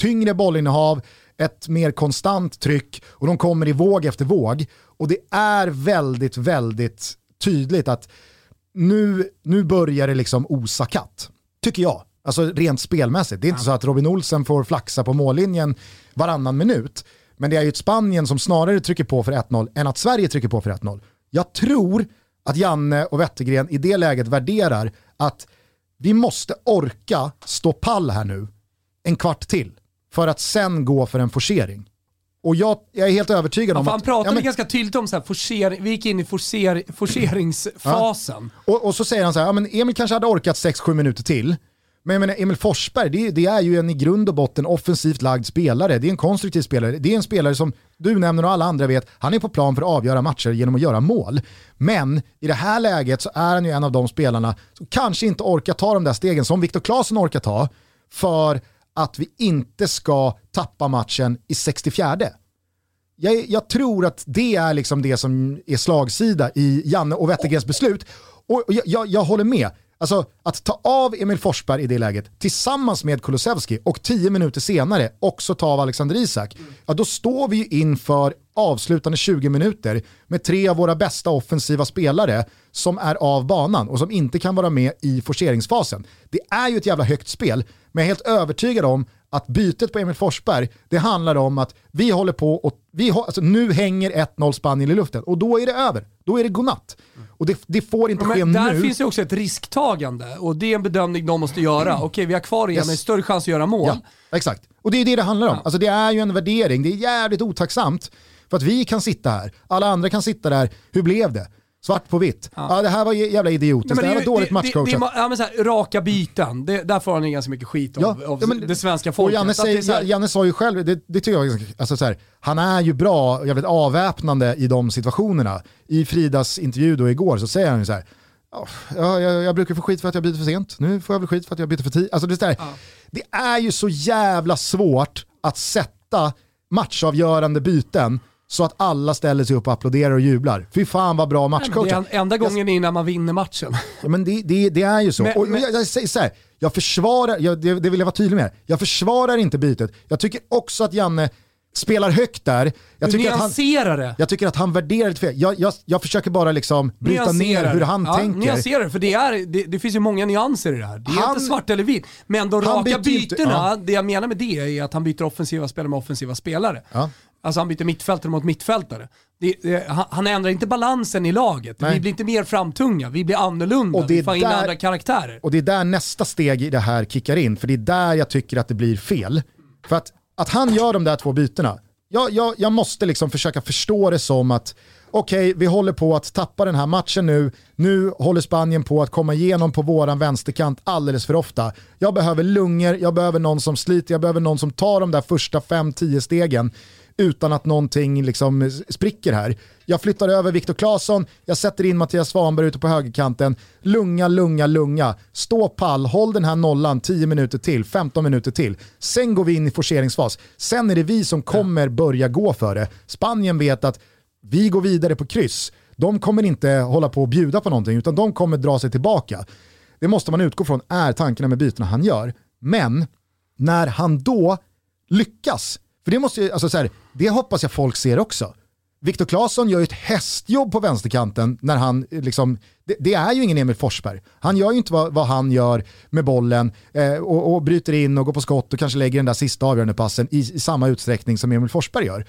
tyngre bollinnehav, ett mer konstant tryck och de kommer i våg efter våg. Och det är väldigt, väldigt tydligt att nu, nu börjar det liksom osa katt. Tycker jag. Alltså rent spelmässigt. Det är inte så att Robin Olsen får flaxa på mållinjen varannan minut. Men det är ju ett Spanien som snarare trycker på för 1-0 än att Sverige trycker på för 1-0. Jag tror att Janne och Wettergren i det läget värderar att vi måste orka stå pall här nu en kvart till för att sen gå för en forcering. Och jag, jag är helt övertygad om ja, att... Han pratade ja, men, ganska tydligt om så här forcering, vi gick in i forcer, forceringsfasen. Ja. Och, och, så säger han så här, ja, men Emil kanske hade orkat 6-7 minuter till, men jag menar, Emil Forsberg, det, det, är ju en i grund och botten offensivt lagd spelare. Det är en konstruktiv spelare. Det är en spelare som du nämner och alla andra vet, han är på plan för att avgöra matcher genom att göra mål. Men i det här läget så är han ju en av de spelarna som kanske inte orkar ta de där stegen som Viktor Claesson orkar ta för att vi inte ska tappa matchen i 64. Jag, jag tror att det är liksom det som är slagsida i Janne och Wettergrens beslut. Och jag, jag, jag håller med. Alltså att ta av Emil Forsberg i det läget tillsammans med Kulusevski och tio minuter senare också ta av Alexander Isak, mm. ja då står vi ju inför avslutande 20 minuter med tre av våra bästa offensiva spelare som är av banan och som inte kan vara med i forceringsfasen. Det är ju ett jävla högt spel, men jag är helt övertygad om att bytet på Emil Forsberg, det handlar om att vi håller på och vi, alltså nu hänger 1-0 Spanien i luften och då är det över. Då är det godnatt. Och det, det får inte ske Men där nu. Där finns ju också ett risktagande och det är en bedömning de måste göra. Mm. Okej, vi har kvar igen, yes. större chans att göra mål. Ja, exakt. Och det är det det handlar om. Ja. Alltså det är ju en värdering, det är jävligt otacksamt. För att vi kan sitta här, alla andra kan sitta där, hur blev det? Svart på vitt. Ja. ja det här var jävla idiotiskt, det, det här var dåligt matchcoachat. Ja men så här, raka byten, det, där får han ju ganska mycket skit av, ja, av men, det svenska folket. Janne, säger, här... Janne sa ju själv, det, det tycker jag, alltså så här, han är ju bra, jävligt avväpnande i de situationerna. I Fridas intervju då igår så säger han ju så här, Ja, jag, jag, brukar få skit för att jag byter för sent, nu får jag väl skit för att jag byter för tidigt. Alltså det, är, ja. det är ju så jävla svårt att sätta matchavgörande byten så att alla ställer sig upp och applåderar och jublar. Fy fan vad bra matchcoach. Det är enda gången jag, innan man vinner matchen. Ja, men det, det, det är ju så. Men, och men, jag, jag, säger så här, jag försvarar, jag, det, det vill jag vara tydlig med, jag försvarar inte bytet. Jag tycker också att Janne spelar högt där. Jag du tycker, att han, det. jag tycker att han värderar det fel. Jag, jag, jag försöker bara liksom bryta ner hur han ja, tänker. Nyansera det, för det, är, det, det, finns ju många nyanser i det här. Det är han, inte svart eller vitt. Men de raka bytena, ja. det jag menar med det är att han byter offensiva spelare med offensiva spelare. Ja. Alltså han byter mittfältare mot mittfältare. Det, det, han, ändrar inte balansen i laget. Nej. Vi blir inte mer framtunga, vi blir annorlunda, och det vi får in andra karaktärer. Och det är där nästa steg i det här kickar in, för det är där jag tycker att det blir fel. För att, att han gör de där två bytena, jag, jag, jag måste liksom försöka förstå det som att okej, okay, vi håller på att tappa den här matchen nu. Nu håller Spanien på att komma igenom på våran vänsterkant alldeles för ofta. Jag behöver lungor, jag behöver någon som sliter, jag behöver någon som tar de där första 5-10 stegen utan att någonting liksom spricker här. Jag flyttar över Viktor Claesson, jag sätter in Mattias Svanberg ute på högerkanten. Lunga, lunga, lunga. Stå pall, håll den här nollan 10 minuter till, 15 minuter till. Sen går vi in i forceringsfas. Sen är det vi som kommer börja gå för det. Spanien vet att vi går vidare på kryss. De kommer inte hålla på och bjuda på någonting utan de kommer dra sig tillbaka. Det måste man utgå från är tankarna med bytena han gör. Men när han då lyckas, för det, måste, alltså så här, det hoppas jag folk ser också. Viktor Claesson gör ju ett hästjobb på vänsterkanten när han, liksom, det, det, är ju ingen Emil Forsberg. Han gör ju inte vad, vad han gör med bollen eh, och, och, bryter in och går på skott och kanske lägger den där sista avgörande passen i, i samma utsträckning som Emil Forsberg gör.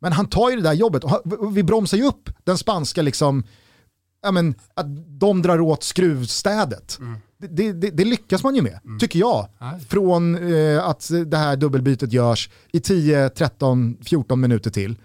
Men han tar ju det där jobbet och vi bromsar ju upp den spanska, liksom, ja, men, att de drar åt skruvstädet. Mm. Det, det, det, lyckas man ju med, mm. tycker jag. Nej. Från eh, att det här dubbelbytet görs i 10, 13, 14 minuter till.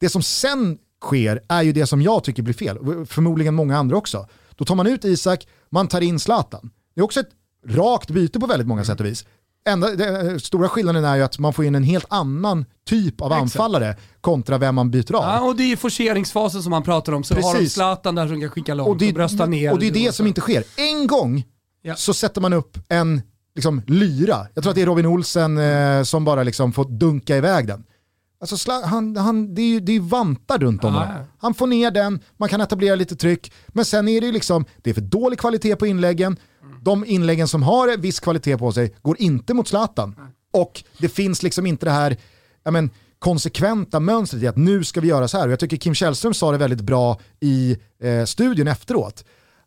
Det som sen sker är ju det som jag tycker blir fel, förmodligen många andra också. Då tar man ut Isak, man tar in Zlatan. Det är också ett rakt byte på väldigt många sätt och vis. Enda, den stora skillnaden är ju att man får in en helt annan typ av Exakt. anfallare kontra vem man byter av. Ja, och det är forceringsfasen som man pratar om, så Precis. har de Zlatan där som kan skicka långt och, det, och brösta ner. Och det är det som inte sker. En gång ja. så sätter man upp en liksom, lyra. Jag tror att det är Robin Olsen eh, som bara liksom får dunka iväg den. Alltså, han, han, det, är ju, det är vantar runt om honom. Han får ner den, man kan etablera lite tryck, men sen är det ju liksom, det är för dålig kvalitet på inläggen, de inläggen som har viss kvalitet på sig går inte mot Zlatan. Och det finns liksom inte det här men, konsekventa mönstret i att nu ska vi göra så här. Och jag tycker Kim Källström sa det väldigt bra i eh, studion efteråt.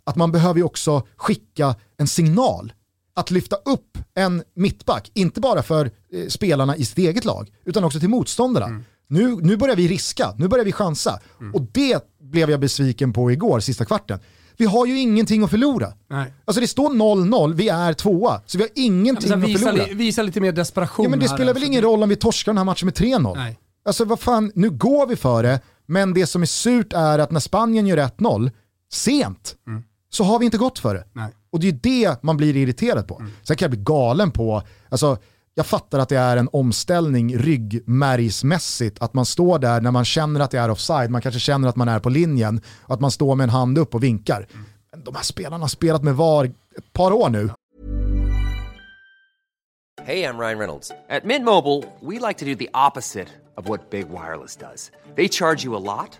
Att man behöver ju också skicka en signal. Att lyfta upp en mittback, inte bara för eh, spelarna i sitt eget lag, utan också till motståndarna. Mm. Nu, nu börjar vi riska, nu börjar vi chansa. Mm. Och det blev jag besviken på igår, sista kvarten vi har ju ingenting att förlora. Nej. Alltså det står 0-0, vi är tvåa, så vi har ingenting ja, att visa förlora. Li, visa lite mer desperation Ja men det spelar väl alltså. ingen roll om vi torskar den här matchen med 3-0? Alltså vad fan, nu går vi för det, men det som är surt är att när Spanien gör 1-0, sent, mm. Så har vi inte gått för det. Nej. Och det är det man blir irriterad på. Mm. Sen kan jag bli galen på, alltså jag fattar att det är en omställning ryggmärgsmässigt, att man står där när man känner att det är offside, man kanske känner att man är på linjen, och att man står med en hand upp och vinkar. Men de här spelarna har spelat med VAR ett par år nu. Hej, jag Ryan Reynolds. På Mint Mobile, we like to do the opposite of what Big Wireless does. They charge you a lot,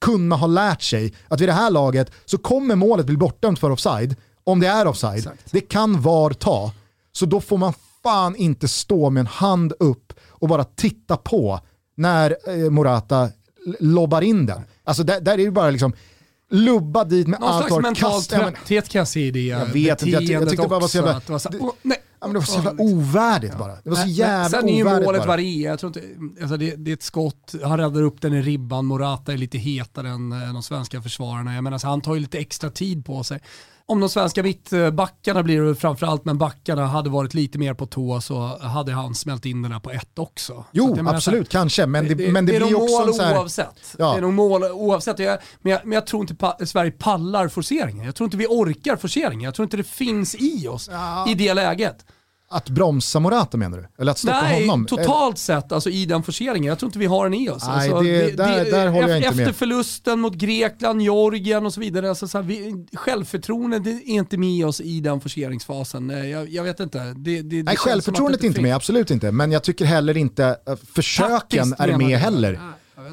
kunna ha lärt sig att vid det här laget så kommer målet bli bortdömt för offside. Om det är offside. Exakt. Det kan VAR ta. Så då får man fan inte stå med en hand upp och bara titta på när eh, Morata lobbar in den. Alltså där, där är det bara liksom lubba dit med Någon allt slags mental trötthet kan jag se i det. Jag vet inte, jag, jag tyckte bara var så jävla... Var så, oh, nej. Ja, men det var så jävla ovärdigt bara. Det var så jävla Sen är ju målet varierar. Jag tror inte, alltså det, det, är ett skott, han räddar upp den i ribban, Morata är lite hetare än eh, de svenska försvararna. Jag menar, så han tar ju lite extra tid på sig om de svenska mittbackarna blir det framförallt, men backarna hade varit lite mer på tå så hade han smält in den här på ett också. Jo, absolut, här, kanske, men det, det, men det, det blir också mål här... oavsett. Ja. Det är nog mål oavsett, jag, men, jag, men jag tror inte pa Sverige pallar forceringen. Jag tror inte vi orkar forceringen. Jag tror inte det finns i oss ja. i det läget. Att bromsa Morata menar du? Eller att stoppa Nej, honom? Totalt sett alltså, i den forceringen. Jag tror inte vi har den i oss. Nej, alltså, det, det, där, där håller jag inte efter med. Efter förlusten mot Grekland, Georgien och så vidare. Alltså, så här, vi, självförtroendet är inte med oss i den forceringsfasen. Jag, jag vet inte. Det, det, Nej, självförtroendet är inte med, absolut inte. Men jag tycker heller inte, uh, försöken Taktiskt är med heller.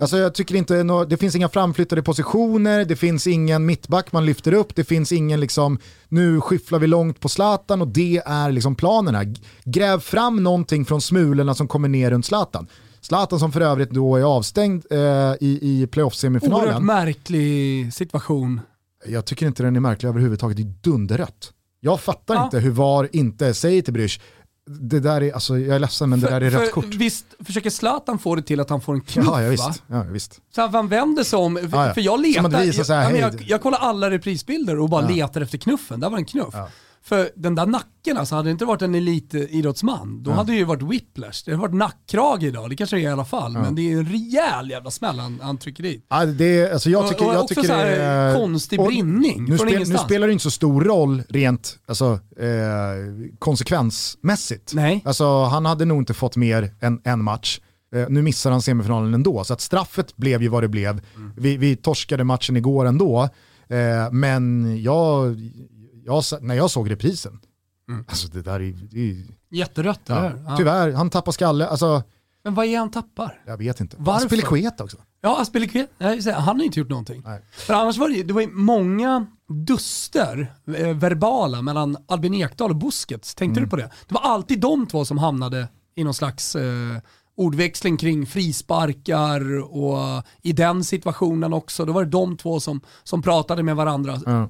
Alltså jag tycker inte, no, det finns inga framflyttade positioner, det finns ingen mittback man lyfter upp, det finns ingen liksom, nu skyfflar vi långt på Zlatan och det är liksom planerna. Gräv fram någonting från smulorna som kommer ner runt Zlatan. Zlatan som för övrigt då är avstängd eh, i, i playoff-semifinalen. Oerhört märklig situation. Jag tycker inte den är märklig överhuvudtaget, det är dunderrött. Jag fattar ja. inte hur VAR inte säger till Brysch, det där är, alltså, jag är ledsen men för, det där är rött kort. Visst försöker Zlatan få det till att han får en knuff ja, ja, visst. va? Ja, visst. Så han vänder sig om, för, ja, ja. för jag letar, jag, jag, jag, kollar alla reprisbilder och bara letar efter knuffen, där var en knuff. För den där nacken, alltså, hade det inte varit en elitidrottsman, då ja. hade det ju varit whiplash. Det hade varit nackkrage idag, det kanske det är i alla fall. Ja. Men det är en rejäl jävla smäll han, han trycker dit. Ja, det, alltså jag tycker, och, och jag tycker det är... konstig brinning nu, spel, nu spelar det inte så stor roll rent alltså, eh, konsekvensmässigt. Nej. Alltså, han hade nog inte fått mer än en match. Eh, nu missar han semifinalen ändå, så att straffet blev ju vad det blev. Mm. Vi, vi torskade matchen igår ändå. Eh, men jag, jag, när jag såg reprisen, mm. alltså det där är, det är Jätterött ja, eller ja. Tyvärr, han tappar skalle. Alltså, men vad är han tappar? Jag vet inte. Varför? Aspilicueta också. Ja, Aspilicueta, han har inte gjort någonting. Nej. För annars var det, det var många duster, eh, verbala, mellan Albin Ekdal och Busquets. Tänkte mm. du på det? Det var alltid de två som hamnade i någon slags eh, ordväxling kring frisparkar och i den situationen också. Då var det de två som, som pratade med varandra. Mm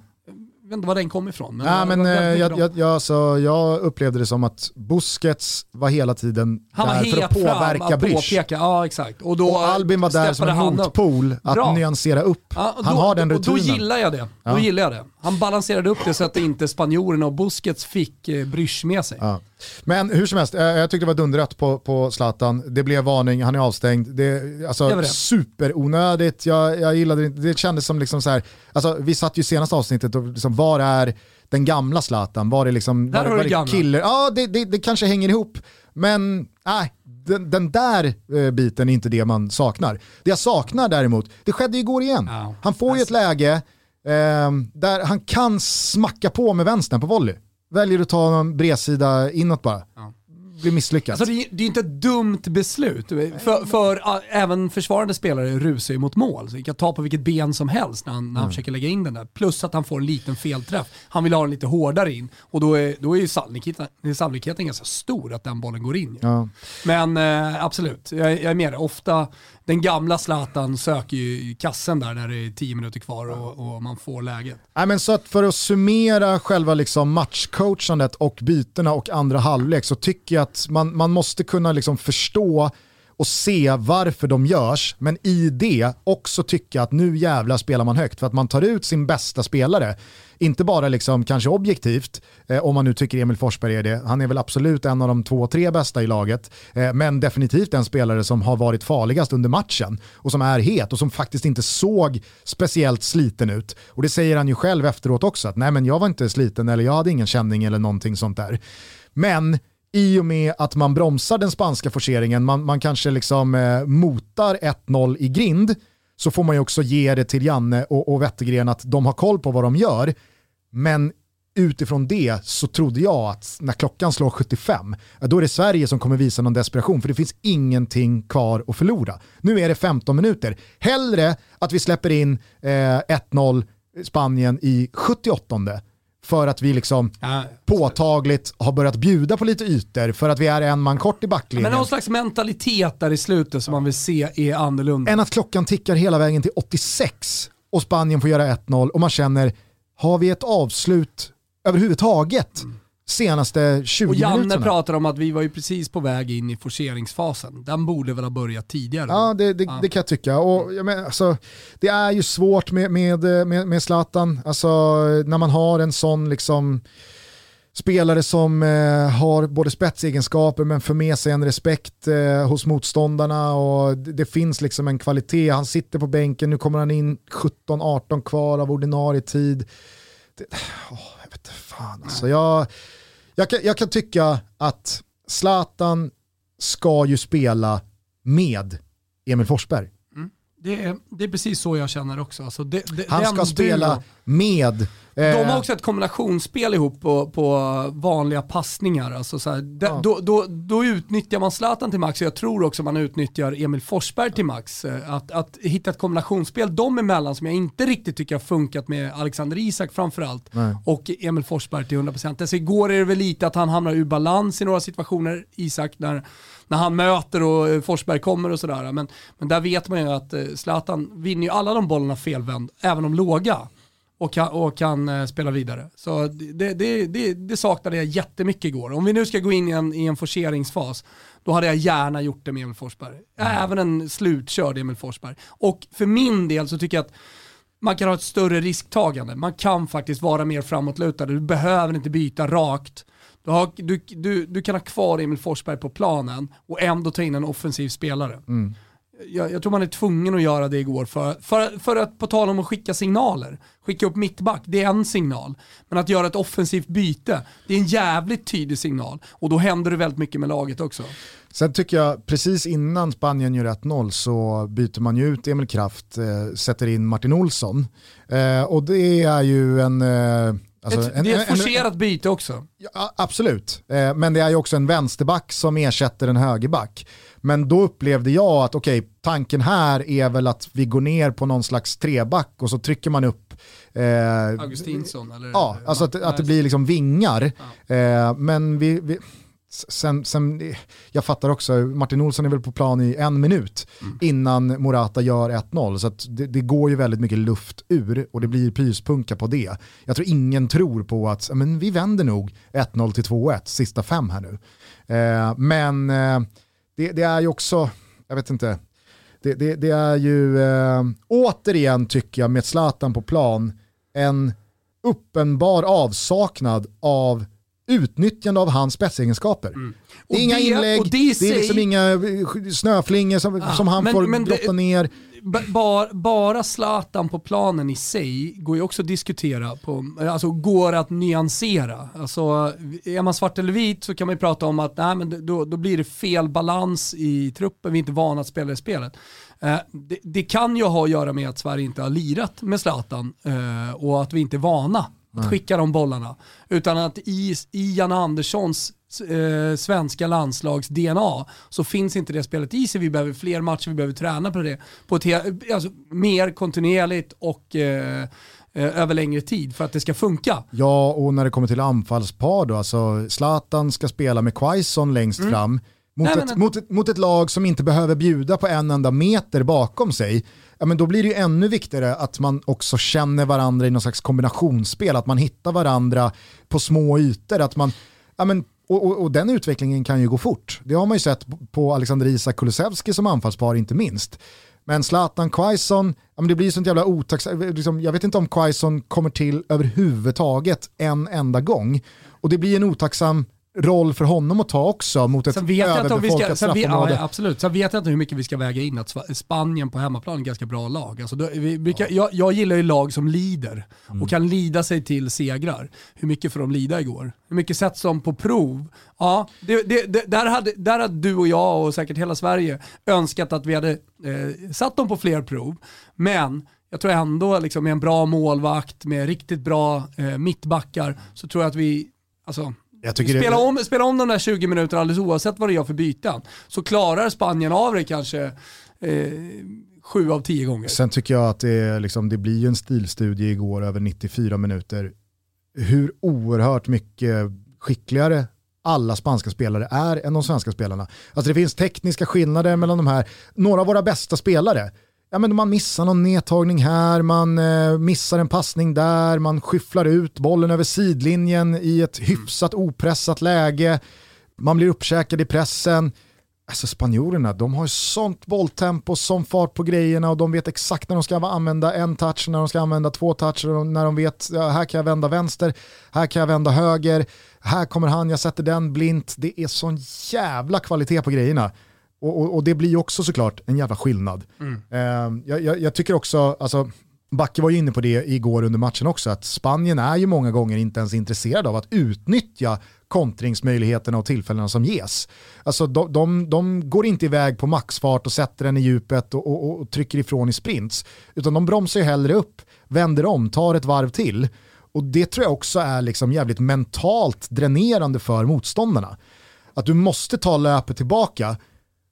vet inte var den kom ifrån. Men, ja, men eh, jag, jag, jag, så jag upplevde det som att Busquets var hela tiden han där för att påverka Brysch. Ja, exakt. Och, då och Albin var där som en motpol att Bra. nyansera upp. Ja, han då, har den rutinen. Då gillar jag det. Ja. Då gillar jag det. Han balanserade upp det så att inte spanjorerna och Busquets fick eh, Brysch med sig. Ja. Men hur som helst, eh, jag tyckte det var dunderrätt på, på Zlatan. Det blev varning, han är avstängd. Det, alltså, det. Superonödigt, jag, jag gillade det Det kändes som liksom så här, alltså, vi satt ju senaste avsnittet och liksom, var är den gamla Zlatan? Var det liksom, där var, var det killer? Ja, det, det, det, kanske hänger ihop. Men nej, den, den, där eh, biten är inte det man saknar. Det jag saknar däremot, det skedde igår igen. Oh, han får ju ett läge eh, där han kan smacka på med vänstern på volley väljer att ta någon bredsida inåt bara. Ja. Blir misslyckat. Alltså det, är, det är inte ett dumt beslut. För, för uh, även försvarande spelare rusar ju mot mål. Så det kan ta på vilket ben som helst när han, när han mm. försöker lägga in den där. Plus att han får en liten felträff. Han vill ha den lite hårdare in. Och då är, då är ju sannolikheten, sannolikheten ganska stor att den bollen går in. Ja. Men uh, absolut, jag, jag är med Ofta den gamla Zlatan söker ju kassen där när det är tio minuter kvar och, och man får läget. Nej, men så att för att summera själva liksom matchcoachandet och bytena och andra halvlek så tycker jag att man, man måste kunna liksom förstå och se varför de görs, men i det också tycka att nu jävla spelar man högt för att man tar ut sin bästa spelare. Inte bara liksom kanske objektivt, eh, om man nu tycker Emil Forsberg är det, han är väl absolut en av de två, tre bästa i laget, eh, men definitivt en spelare som har varit farligast under matchen och som är het och som faktiskt inte såg speciellt sliten ut. Och det säger han ju själv efteråt också, att nej men jag var inte sliten eller jag hade ingen känning eller någonting sånt där. Men i och med att man bromsar den spanska forceringen, man, man kanske liksom eh, motar 1-0 i grind, så får man ju också ge det till Janne och, och Wettergren att de har koll på vad de gör. Men utifrån det så trodde jag att när klockan slår 75, då är det Sverige som kommer visa någon desperation, för det finns ingenting kvar att förlora. Nu är det 15 minuter. Hellre att vi släpper in eh, 1-0 Spanien i 78 för att vi liksom ja, påtagligt har börjat bjuda på lite ytor för att vi är en man kort i backlinjen. Men någon slags mentalitet där i slutet som man vill se är annorlunda. Än att klockan tickar hela vägen till 86 och Spanien får göra 1-0 och man känner, har vi ett avslut överhuvudtaget? Mm senaste 20 Och Janne minuterna. pratar om att vi var ju precis på väg in i forceringsfasen. Den borde väl ha börjat tidigare. Ja, det, det, ja. det kan jag tycka. Och, jag men, alltså, det är ju svårt med, med, med, med Zlatan, alltså, när man har en sån liksom, spelare som eh, har både spetsegenskaper men för med sig en respekt eh, hos motståndarna och det, det, finns liksom en kvalitet. Han sitter på bänken, nu kommer han in 17-18 kvar av ordinarie tid. Det, oh, jag vet inte fan alltså. Jag, jag kan, jag kan tycka att Zlatan ska ju spela med Emil Forsberg. Mm. Det, är, det är precis så jag känner också. Alltså det, det, Han ska spela med de har eh. också ett kombinationsspel ihop på, på vanliga passningar. Alltså så här, ja. då, då, då utnyttjar man Zlatan till max och jag tror också man utnyttjar Emil Forsberg till max. Eh, att, att hitta ett kombinationsspel dem emellan som jag inte riktigt tycker har funkat med Alexander Isak framförallt Nej. och Emil Forsberg till 100%. Alltså igår är det väl lite att han hamnar ur balans i några situationer, Isak, när, när han möter och eh, Forsberg kommer och sådär. Men, men där vet man ju att Zlatan vinner ju alla de bollarna felvänd, även de låga. Och kan, och kan uh, spela vidare. Så det, det, det, det saknade jag jättemycket igår. Om vi nu ska gå in i en, i en forceringsfas, då hade jag gärna gjort det med Emil Forsberg. Mm. Även en slutkörd Emil Forsberg. Och för min del så tycker jag att man kan ha ett större risktagande. Man kan faktiskt vara mer framåtlutad. Du behöver inte byta rakt. Du, har, du, du, du kan ha kvar Emil Forsberg på planen och ändå ta in en offensiv spelare. Mm jag, jag, tror man är tvungen att göra det igår för, för, för att på tal om att skicka signaler. Skicka upp mittback, det är en signal. Men att göra ett offensivt byte, det är en jävligt tydlig signal. Och då händer det väldigt mycket med laget också. Sen tycker jag, precis innan Spanien gör 1-0 så byter man ju ut Emil Kraft, eh, sätter in Martin Olsson. Eh, och det är ju en... Eh, Alltså, ett, en, det är ett forcerat en, byte också. Ja, absolut, eh, men det är ju också en vänsterback som ersätter en högerback. Men då upplevde jag att okej, okay, tanken här är väl att vi går ner på någon slags treback och så trycker man upp eh, Augustinsson? Eller, ja, alltså att, att det blir liksom vingar. Ja. Eh, men vi, vi Sen, sen, jag fattar också, Martin Olsson är väl på plan i en minut mm. innan Morata gör 1-0. Så det, det, går ju väldigt mycket luft ur och det blir pyspunka på det. Jag tror ingen tror på att men vi vänder nog 1-0 till 2-1 sista fem här nu. Eh, men eh, det, det, är ju också, jag vet inte, det, det, det är ju eh, återigen tycker jag med Zlatan på plan en uppenbar avsaknad av utnyttjande av hans spetsegenskaper. Mm. Det är inga det, inlägg, det, det, är liksom inga eh, snöflingor som, ah, som han men, får men drotta ner. Bara, bara Zlatan på planen i sig går ju också att diskutera, på, alltså går att nyansera. Alltså, är man svart eller vit så kan man ju prata om att nej, men då, då blir det fel balans i truppen, vi är inte vana att spela i spelet. Eh, det, det, kan ju ha att göra med att Sverige inte har lirat med Zlatan eh, och att vi inte är vana att skicka de bollarna. Utan att i, i Jan Anderssons eh, svenska landslags DNA så finns inte det spelet i sig. Vi behöver fler matcher, vi behöver träna på det på ett alltså, mer kontinuerligt och eh, eh, över längre tid för att det ska funka. Ja, och när det kommer till anfallspar då, alltså Zlatan ska spela med Quaison längst mm. fram mot, Nej, ett, men... mot, ett, mot ett lag som inte behöver bjuda på en enda meter bakom sig ja, men då blir det ju ännu viktigare att man också känner varandra i någon slags kombinationsspel, att man hittar varandra på små ytor, att man, ja, men, och, och, och den utvecklingen kan ju gå fort. Det har man ju sett på Alexander Isak Kulusevski som anfallspar inte minst. Men Zlatan Quaison, ja, men det blir sånt jävla otacksamt, liksom, jag vet inte om Quaison kommer till överhuvudtaget en enda gång. Och det blir en otacksam roll för honom att ta också mot ett överbefolkat straffområde. Ja, absolut, sen vet jag inte hur mycket vi ska väga in att Spanien på hemmaplan är ett ganska bra lag. Alltså, då, vi, vi kan, jag, jag, gillar ju lag som lider mm. och kan lida sig till segrar. Hur mycket får de lida igår? Hur mycket sätts de på prov? Ja, det, det, där, hade, där hade du och jag och säkert hela Sverige önskat att vi hade eh, satt dem på fler prov. Men jag tror ändå liksom, med en bra målvakt, med riktigt bra eh, mittbackar, så tror jag att vi, alltså, spela, det... om, spela om de där 20 minuterna alldeles oavsett vad det gör för byten. Så klarar Spanien av det kanske eh, sju av tio gånger. Sen tycker jag att det, liksom, det blir en stilstudie igår över 94 minuter. Hur oerhört mycket skickligare alla spanska spelare är än de svenska spelarna. Alltså det finns tekniska skillnader mellan de här, några av våra bästa spelare ja, men man missar någon nedtagning här, man eh, missar en passning där, man skyfflar ut bollen över sidlinjen i ett hyfsat opressat läge, man blir uppkäkad i pressen. Alltså spanjorerna, de har sånt bolltempo, sån fart på grejerna och de vet exakt när de ska använda en touch, när de ska använda två toucher, när de vet ja, här kan jag vända vänster, här kan jag vända höger, här kommer han, jag sätter den blint. Det är sån jävla kvalitet på grejerna. Och, och, och, det blir också såklart en jävla skillnad. Mm. Uh, jag, jag, jag, tycker också, alltså, Backe var ju inne på det igår under matchen också, att Spanien är ju många gånger inte ens intresserade av att utnyttja kontringsmöjligheterna och tillfällena som ges. Alltså de, de, de går inte iväg på maxfart och sätter den i djupet och, och, och trycker ifrån i sprints, utan de bromsar ju hellre upp, vänder om, tar ett varv till. Och det tror jag också är liksom jävligt mentalt dränerande för motståndarna. Att du måste ta löpet tillbaka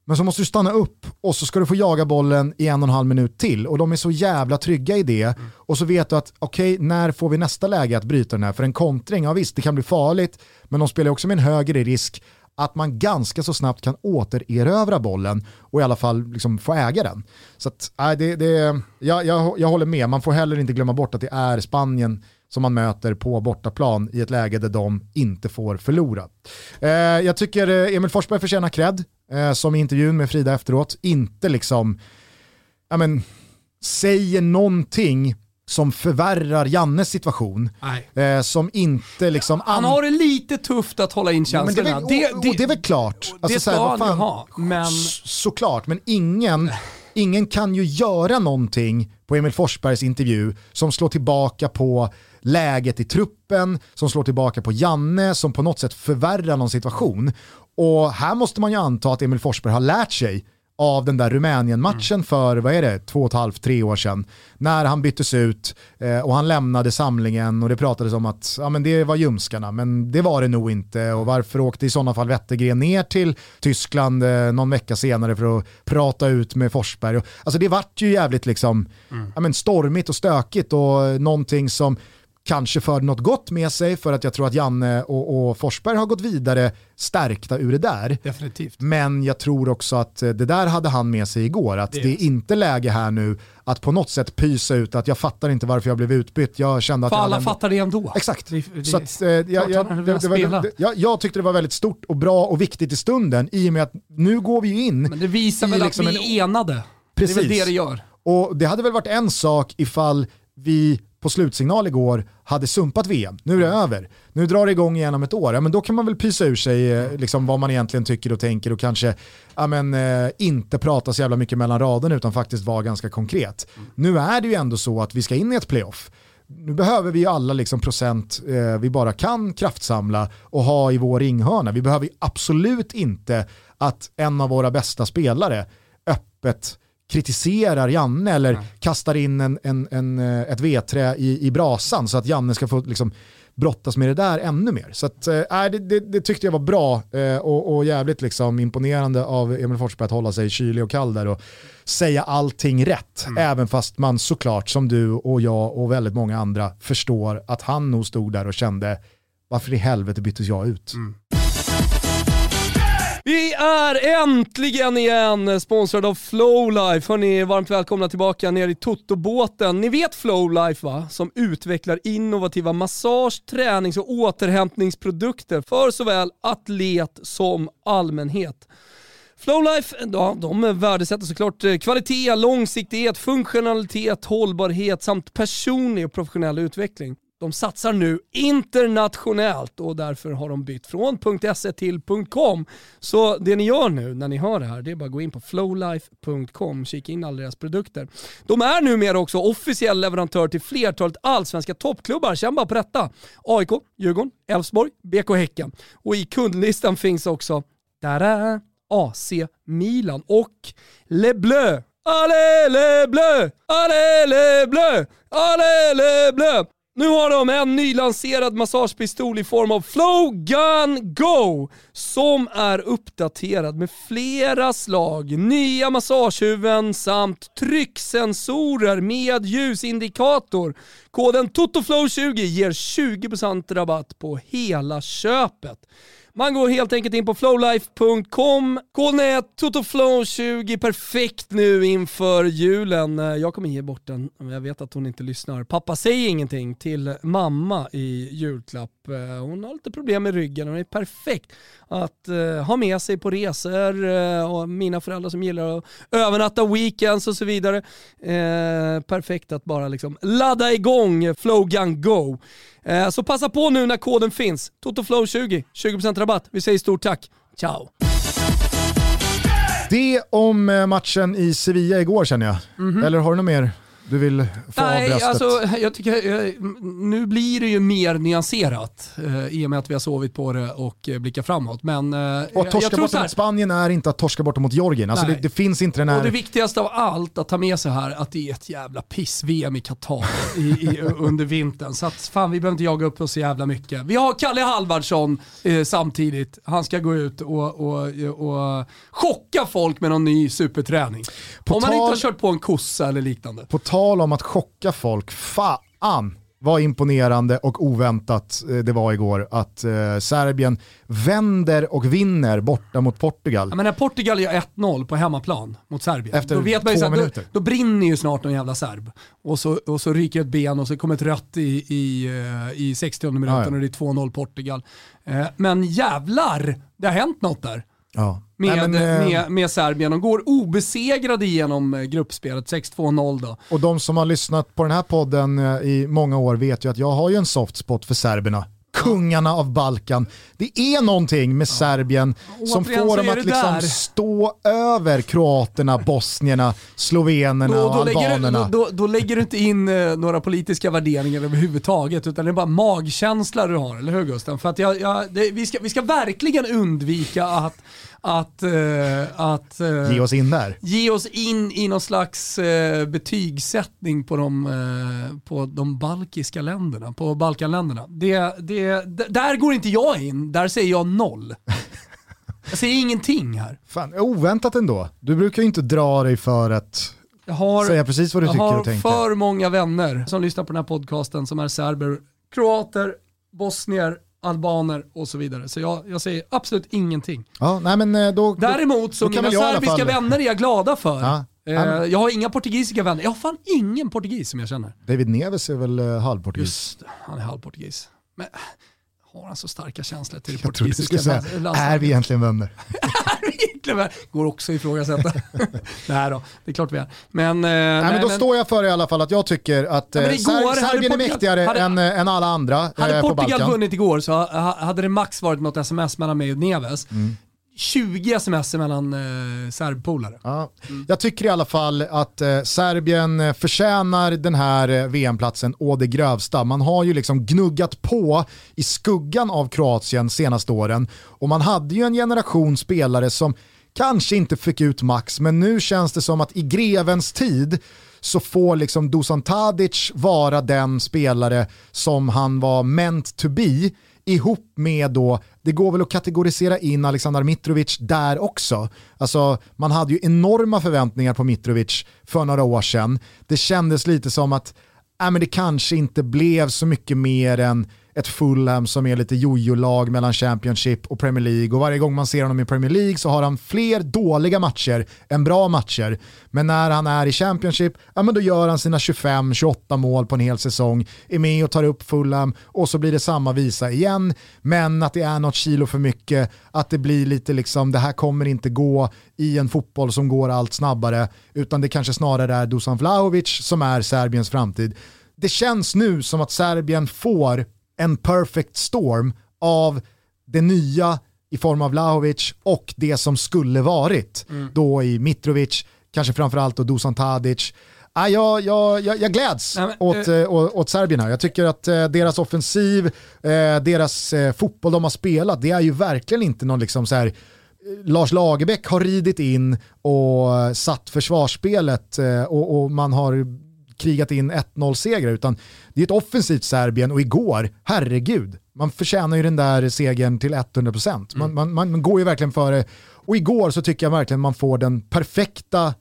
men så måste du stanna upp och så ska du få jaga bollen i en och en halv minut till och de är så jävla trygga i det. Mm. Och så vet du att okej, okay, när får vi nästa läge att bryta den här? För en kontring, ja visst det kan bli farligt, men de spelar också med en högre risk att man ganska så snabbt kan återerövra bollen och i alla fall liksom få äga den. Så att, äh, det, det, jag, jag, jag håller med, man får heller inte glömma bort att det är Spanien som man möter på bortaplan i ett läge där de inte får förlora. Eh, jag tycker eh, Emil Forsberg förtjänar cred, eh, som i intervjun med Frida efteråt, inte liksom, ja men, säger någonting som förvärrar Jannes situation. Eh, som inte liksom... Han har det lite tufft att hålla in känslorna. Ja, det, och, och, det är väl klart. Det alltså, ska han ju ha. Men... Såklart, men ingen, ingen kan ju göra någonting på Emil Forsbergs intervju som slår tillbaka på läget i truppen, som slår tillbaka på Janne, som på något sätt förvärrar någon situation. Och här måste man ju anta att Emil Forsberg har lärt sig av den där Rumänien-matchen mm. för, vad är det, två och ett halvt, tre år sedan. När han byttes ut eh, och han lämnade samlingen och det pratades om att ja, men det var ljumskarna, men det var det nog inte. Och varför åkte i sådana fall Wettergren ner till Tyskland eh, någon vecka senare för att prata ut med Forsberg? Och, alltså det vart ju jävligt liksom, mm. ja, men stormigt och stökigt och någonting som kanske förde något gott med sig för att jag tror att Janne och, och, Forsberg har gått vidare stärkta ur det där. Definitivt. Men jag tror också att eh, det där hade han med sig igår, att det, det är inte läge här nu att på något sätt pysa ut att jag fattar inte varför jag blev utbytt. Jag kände att för jag alla ändå... fattar det ändå. Exakt. Det, det, Så att, eh, jag, jag, det, jag, jag, tyckte det var väldigt stort och bra och viktigt i stunden i och med att nu går vi ju in Men det visar väl liksom att vi är enade. Precis. Det är väl det det gör. Och det hade väl varit en sak ifall vi på slutsignal igår hade sumpat VM. Nu är det över. Nu drar det igång igen om ett år. Ja, men då kan man väl pysa ur sig eh, liksom, vad man egentligen tycker och tänker och kanske ja, men, eh, inte prata så jävla mycket mellan raderna utan faktiskt vara ganska konkret. Mm. Nu är det ju ändå så att vi ska in i ett playoff. Nu behöver vi alla liksom procent eh, vi bara kan kraftsamla och ha i vår ringhörna. Vi behöver absolut inte att en av våra bästa spelare öppet kritiserar Janne eller mm. kastar in en, en, en, eh, ett vedträ i, i brasan så att Janne ska få liksom, brottas med det där ännu mer. Så att, äh, det, det, det, tyckte jag var bra äh, och, och, jävligt liksom imponerande av Emil Forsberg att hålla sig kylig och kall där och säga allting rätt. Mm. Även fast man såklart som du och jag och väldigt många andra förstår att han nog stod där och kände varför i helvete byttes jag ut? Mm. Vi är äntligen igen sponsrade av Flowlife. Hörni, varmt välkomna tillbaka ner i Toto-båten. Ni vet Flowlife va? Som utvecklar innovativa massage-, tränings och återhämtningsprodukter för såväl atlet som allmänhet. Flowlife, ja, de värdesätter såklart eh, kvalitet, långsiktighet, funktionalitet, hållbarhet samt personlig och professionell utveckling. De satsar nu internationellt och därför har de bytt från .se till .com. Så det ni gör nu när ni hör det här, det är bara att gå in på flowlife.com och kika in alla deras produkter. De är numera också officiell leverantör till flertalet allsvenska toppklubbar. Känn bara på detta. AIK, Djurgården, Elfsborg, BK Häcken. Och i kundlistan finns också där AC Milan och Le Bleu. Allez le bleu! Allez le bleu! Allez le bleu! Nu har de en nylanserad massagepistol i form av Flow Gun Go som är uppdaterad med flera slag, nya massagehuvuden samt trycksensorer med ljusindikator. Koden TOTOFLOW20 ger 20% rabatt på hela köpet. Man går helt enkelt in på flowlife.com. Koden är TOTOFLOW20, perfekt nu inför julen. Eh, jag kommer ge bort den, jag vet att hon inte lyssnar. Pappa säg ingenting till mamma i julklapp. Hon har lite problem med ryggen och det är perfekt att uh, ha med sig på resor uh, och mina föräldrar som gillar att övernatta weekends och så vidare. Uh, perfekt att bara liksom ladda igång Flowgun Go. så passa på nu när koden finns. TOTOFLOW20, 20% rabatt. Vi säger stort tack. Ciao! Det om matchen i Sevilla igår känner jag. Mm -hmm. Eller har du något mer? Du vill få Nej, av alltså, jag tycker, eh, nu blir det ju mer nyanserat eh, i och med att vi har sovit på det och eh, blickar framåt. Men, eh, och att torska bort mot Spanien är inte att torska bort mot Georgien. Alltså det, det, finns inte den här... Och det viktigaste av allt att ta med sig här, att det är ett jävla piss-VM i Qatar i, i, under vintern. Så att fan, vi behöver inte jaga upp oss så jävla mycket. Vi har Kalle Halvardsson eh, samtidigt. Han ska gå ut och, och, och chocka folk med någon ny superträning. På Om man inte har kört på en kossa eller liknande. På tal om att chocka folk, fan vad imponerande och oväntat eh, det var igår att eh, Serbien vänder och vinner borta mot Portugal. Ja, men när Portugal gör 1-0 på hemmaplan mot Serbien, Efter då, vet man två minuter. Då, då, brinner ju snart någon jävla serb. Och så, och så ryker ett ben och så kommer ett rött i, i, eh, i 60 minuten ja, ja. och det är 2-0 Portugal. Eh, men jävlar, det har hänt något där. Ja. Med, Nej, men, eh, med, med Serbien. De går obesegrade genom eh, gruppspelet, 6-2-0 då. Och de som har lyssnat på den här podden eh, i många år vet ju att jag har ju en soft spot för serberna kungarna av Balkan. Det är någonting med Serbien som får dem att liksom stå över kroaterna, [laughs] bosnierna, slovenerna och, albanerna. Då, då, lägger du inte in eh, några politiska värderingar överhuvudtaget utan det är bara magkänsla du har, eller hur Gusten? För att jag, jag, det, vi, ska, vi ska verkligen undvika att att, uh, att uh, ge oss in där. Ge oss in i någon slags uh, betygssättning på de, uh, på de balkiska länderna, på Balkanländerna. Det, det, där går inte jag in, där säger jag noll. Jag säger ingenting här. Fan, oväntat ändå. Du brukar ju inte dra dig för att har, säga precis vad du tycker och tänker. Jag har för många vänner som lyssnar på den här podcasten som är serber, kroater, bosnier, albaner och så vidare. Så jag, jag säger absolut ingenting. Ja, nej men eh, då, Däremot så mina serbiska vänner är jag glada för. Ja. Eh, jag har inga portugisiska vänner. Jag har fan ingen portugis som jag känner. David Neves är väl uh, halvportugis? Just han är halvportugis. Men har han så starka känslor till det portugisiska säga, Är vi egentligen vänner? [laughs] vänner? Går också att ifrågasätta. [laughs] Nej då, det är klart vi är. Men, eh, nej, nej, men då men... står jag för i alla fall att jag tycker att eh, igår, Serbien är mäktigare hade, än, än alla andra Hade eh, Portugal vunnit igår så hade det max varit något sms mellan mig och Neves. Mm. 20 sms mellan eh, serbpolare. Ja. Mm. Jag tycker i alla fall att eh, Serbien eh, förtjänar den här eh, VM-platsen å det grövsta. Man har ju liksom gnuggat på i skuggan av Kroatien senaste åren och man hade ju en generation spelare som kanske inte fick ut max, men nu känns det som att i grevens tid så får liksom Dusan Tadic vara den spelare som han var meant to be ihop med då, det går väl att kategorisera in Aleksandar Mitrovic där också. Alltså man hade ju enorma förväntningar på Mitrovic för några år sedan. Det kändes lite som att äh, men det kanske inte blev så mycket mer än ett Fulham som är lite jojo-lag mellan Championship och Premier League och varje gång man ser honom i Premier League så har han fler dåliga matcher än bra matcher. Men när han är i Championship, ja men då gör han sina 25-28 mål på en hel säsong, är med och tar upp Fulham och så blir det samma visa igen. Men att det är något kilo för mycket, att det blir lite liksom, det här kommer inte gå i en fotboll som går allt snabbare, utan det kanske snarare är Dusan Vlahovic som är Serbiens framtid. Det känns nu som att Serbien får en perfect storm av det nya i form av Vlahovic och det som skulle varit mm. då i Mitrovic, kanske framförallt då Dusan Tadic. Ah, jag, jag, jag, jag gläds Nej, men, åt, äh, åt, åt Serbien. Jag tycker att äh, deras offensiv, äh, deras fotboll de har spelat, det är ju verkligen inte någon liksom så här, Lars Lagerbäck har ridit in och satt försvarsspelet och, och man har krigat in 1-0-segrar, utan det är ett offensivt Serbien och igår, herregud, man förtjänar ju den där segern till 100%. Man, mm. man, man, man går ju verkligen före, och igår så tycker jag verkligen man får den perfekta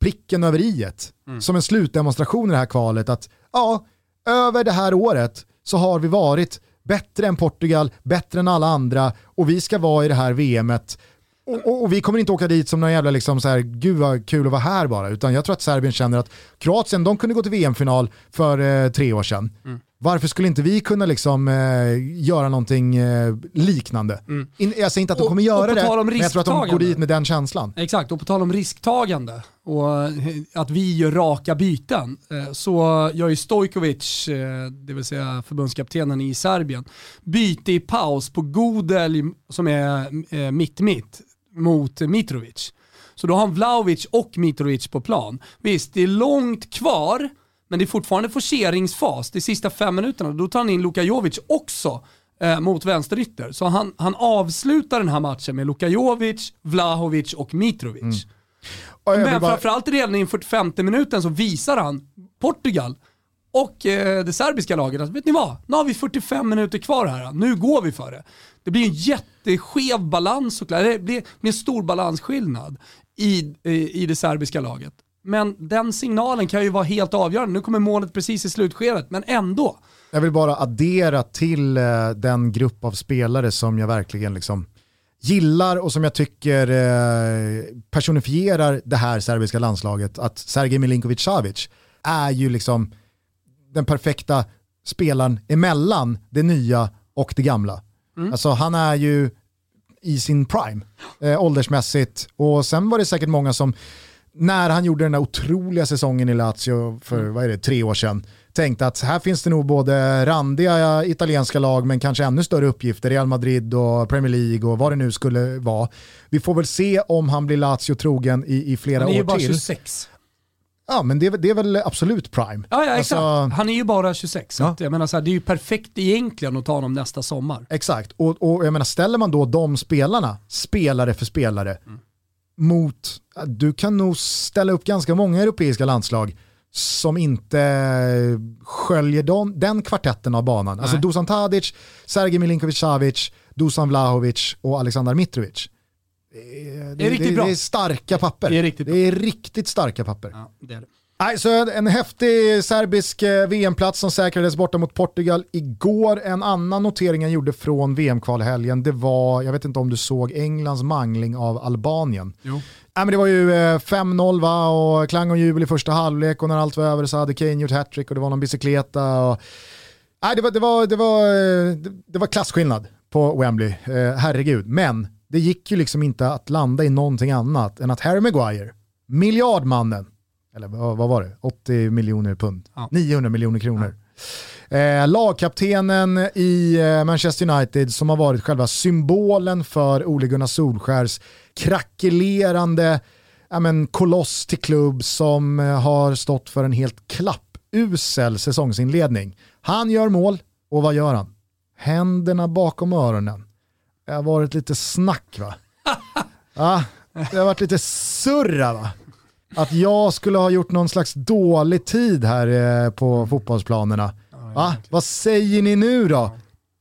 pricken över i mm. som en slutdemonstration i det här kvalet att ja, över det här året så har vi varit bättre än Portugal, bättre än alla andra och vi ska vara i det här VMet och, och, och, vi kommer inte åka dit som någon jävla liksom så här, gud vad kul att vara här bara, utan jag tror att Serbien känner att Kroatien, de kunde gå till VM-final för eh, tre år sedan. Mm. Varför skulle inte vi kunna liksom, eh, göra någonting eh, liknande? Mm. In, jag säger inte att de kommer göra det, men jag tror att de går dit med den känslan. Exakt, och på tal om risktagande och eh, att vi gör raka byten, eh, så gör ju Stojkovic, eh, det vill säga förbundskaptenen i Serbien, byte i paus på Godel som är mitt-mitt mot Mitrovic. Så då har han Vlaovic och Mitrovic på plan. Visst, det är långt kvar, men det är fortfarande forceringsfas. De sista fem minuterna, då tar han in Luka Jovic också eh, mot vänsterytter. Så han, han avslutar den här matchen med Luka Jovic, Vlahovic och Mitrovic. Mm. Men bara... framförallt redan i 45 minuten så visar han Portugal och eh, det serbiska laget att vet ni vad, nu har vi 45 minuter kvar här, nu går vi för det. Det blir en jätteskev balans såklart, det blir, en stor balansskillnad i, i, i det serbiska laget. Men den signalen kan ju vara helt avgörande. Nu kommer målet precis i slutskedet, men ändå. Jag vill bara addera till eh, den grupp av spelare som jag verkligen liksom gillar och som jag tycker eh, personifierar det här serbiska landslaget. Att Sergej Milinkovic-Savic är ju liksom den perfekta spelaren emellan det nya och det gamla. Mm. Alltså han är ju i sin prime, eh, åldersmässigt. Och sen var det säkert många som, när han gjorde den där otroliga säsongen i Lazio för, mm. vad är det, tre år sedan, tänkte att här finns det nog både randiga italienska lag men kanske ännu större uppgifter, Real Madrid och Premier League och vad det nu skulle vara. Vi får väl se om han blir Lazio trogen i, i flera år till. Han är ju bara 26. Ja, men det, det, är väl absolut prime. Ja, ja exakt. Alltså, han är ju bara 26. Ja. jag menar så här, det är ju perfekt egentligen att ta honom nästa sommar. Exakt, och, och jag menar, ställer man då de spelarna, spelare för spelare, mm. mot, du kan nog ställa upp ganska många europeiska landslag som inte sköljer dem, den kvartetten av banan. Alltså Nej. Alltså Dusan Tadic, Sergej Milinkovic-Savic, Dusan Vlahovic och Alexander Mitrovic. Det är, det, är riktigt det, bra. Det är starka papper. Det är riktigt, det är riktigt starka papper. Ja, det är det. Nej, en häftig serbisk eh, VM-plats som säkrades borta mot Portugal igår. En annan notering jag gjorde från VM-kvalhelgen, det var, jag vet inte om du såg Englands mangling av Albanien. Jo. Nej, men det var ju 5-0 eh, va, och klang och jubel i första halvlek och när allt var över så hade Kane gjort hattrick och det var någon bicykleta. Och... Nej, det, var, det, var, det, var, eh, det var klasskillnad på Wembley, herregud. Men det gick ju liksom inte att landa i någonting annat än att Harry Maguire, miljardmannen, eller vad, var det, 80 miljoner pund, ja. 900 miljoner kronor. Ja. Eh, lagkaptenen i eh, Manchester United som har varit själva symbolen för Ole Gunnar Solskärs krackelerande ja, men, koloss till klubb som eh, har stått för en helt klappusel säsongsinledning. Han gör mål och vad gör han? Händerna bakom öronen det har varit lite snack va? ja, det har varit lite surra va? Att jag skulle ha gjort någon slags dålig tid här eh, på fotbollsplanerna. Va? Vad säger ni nu då?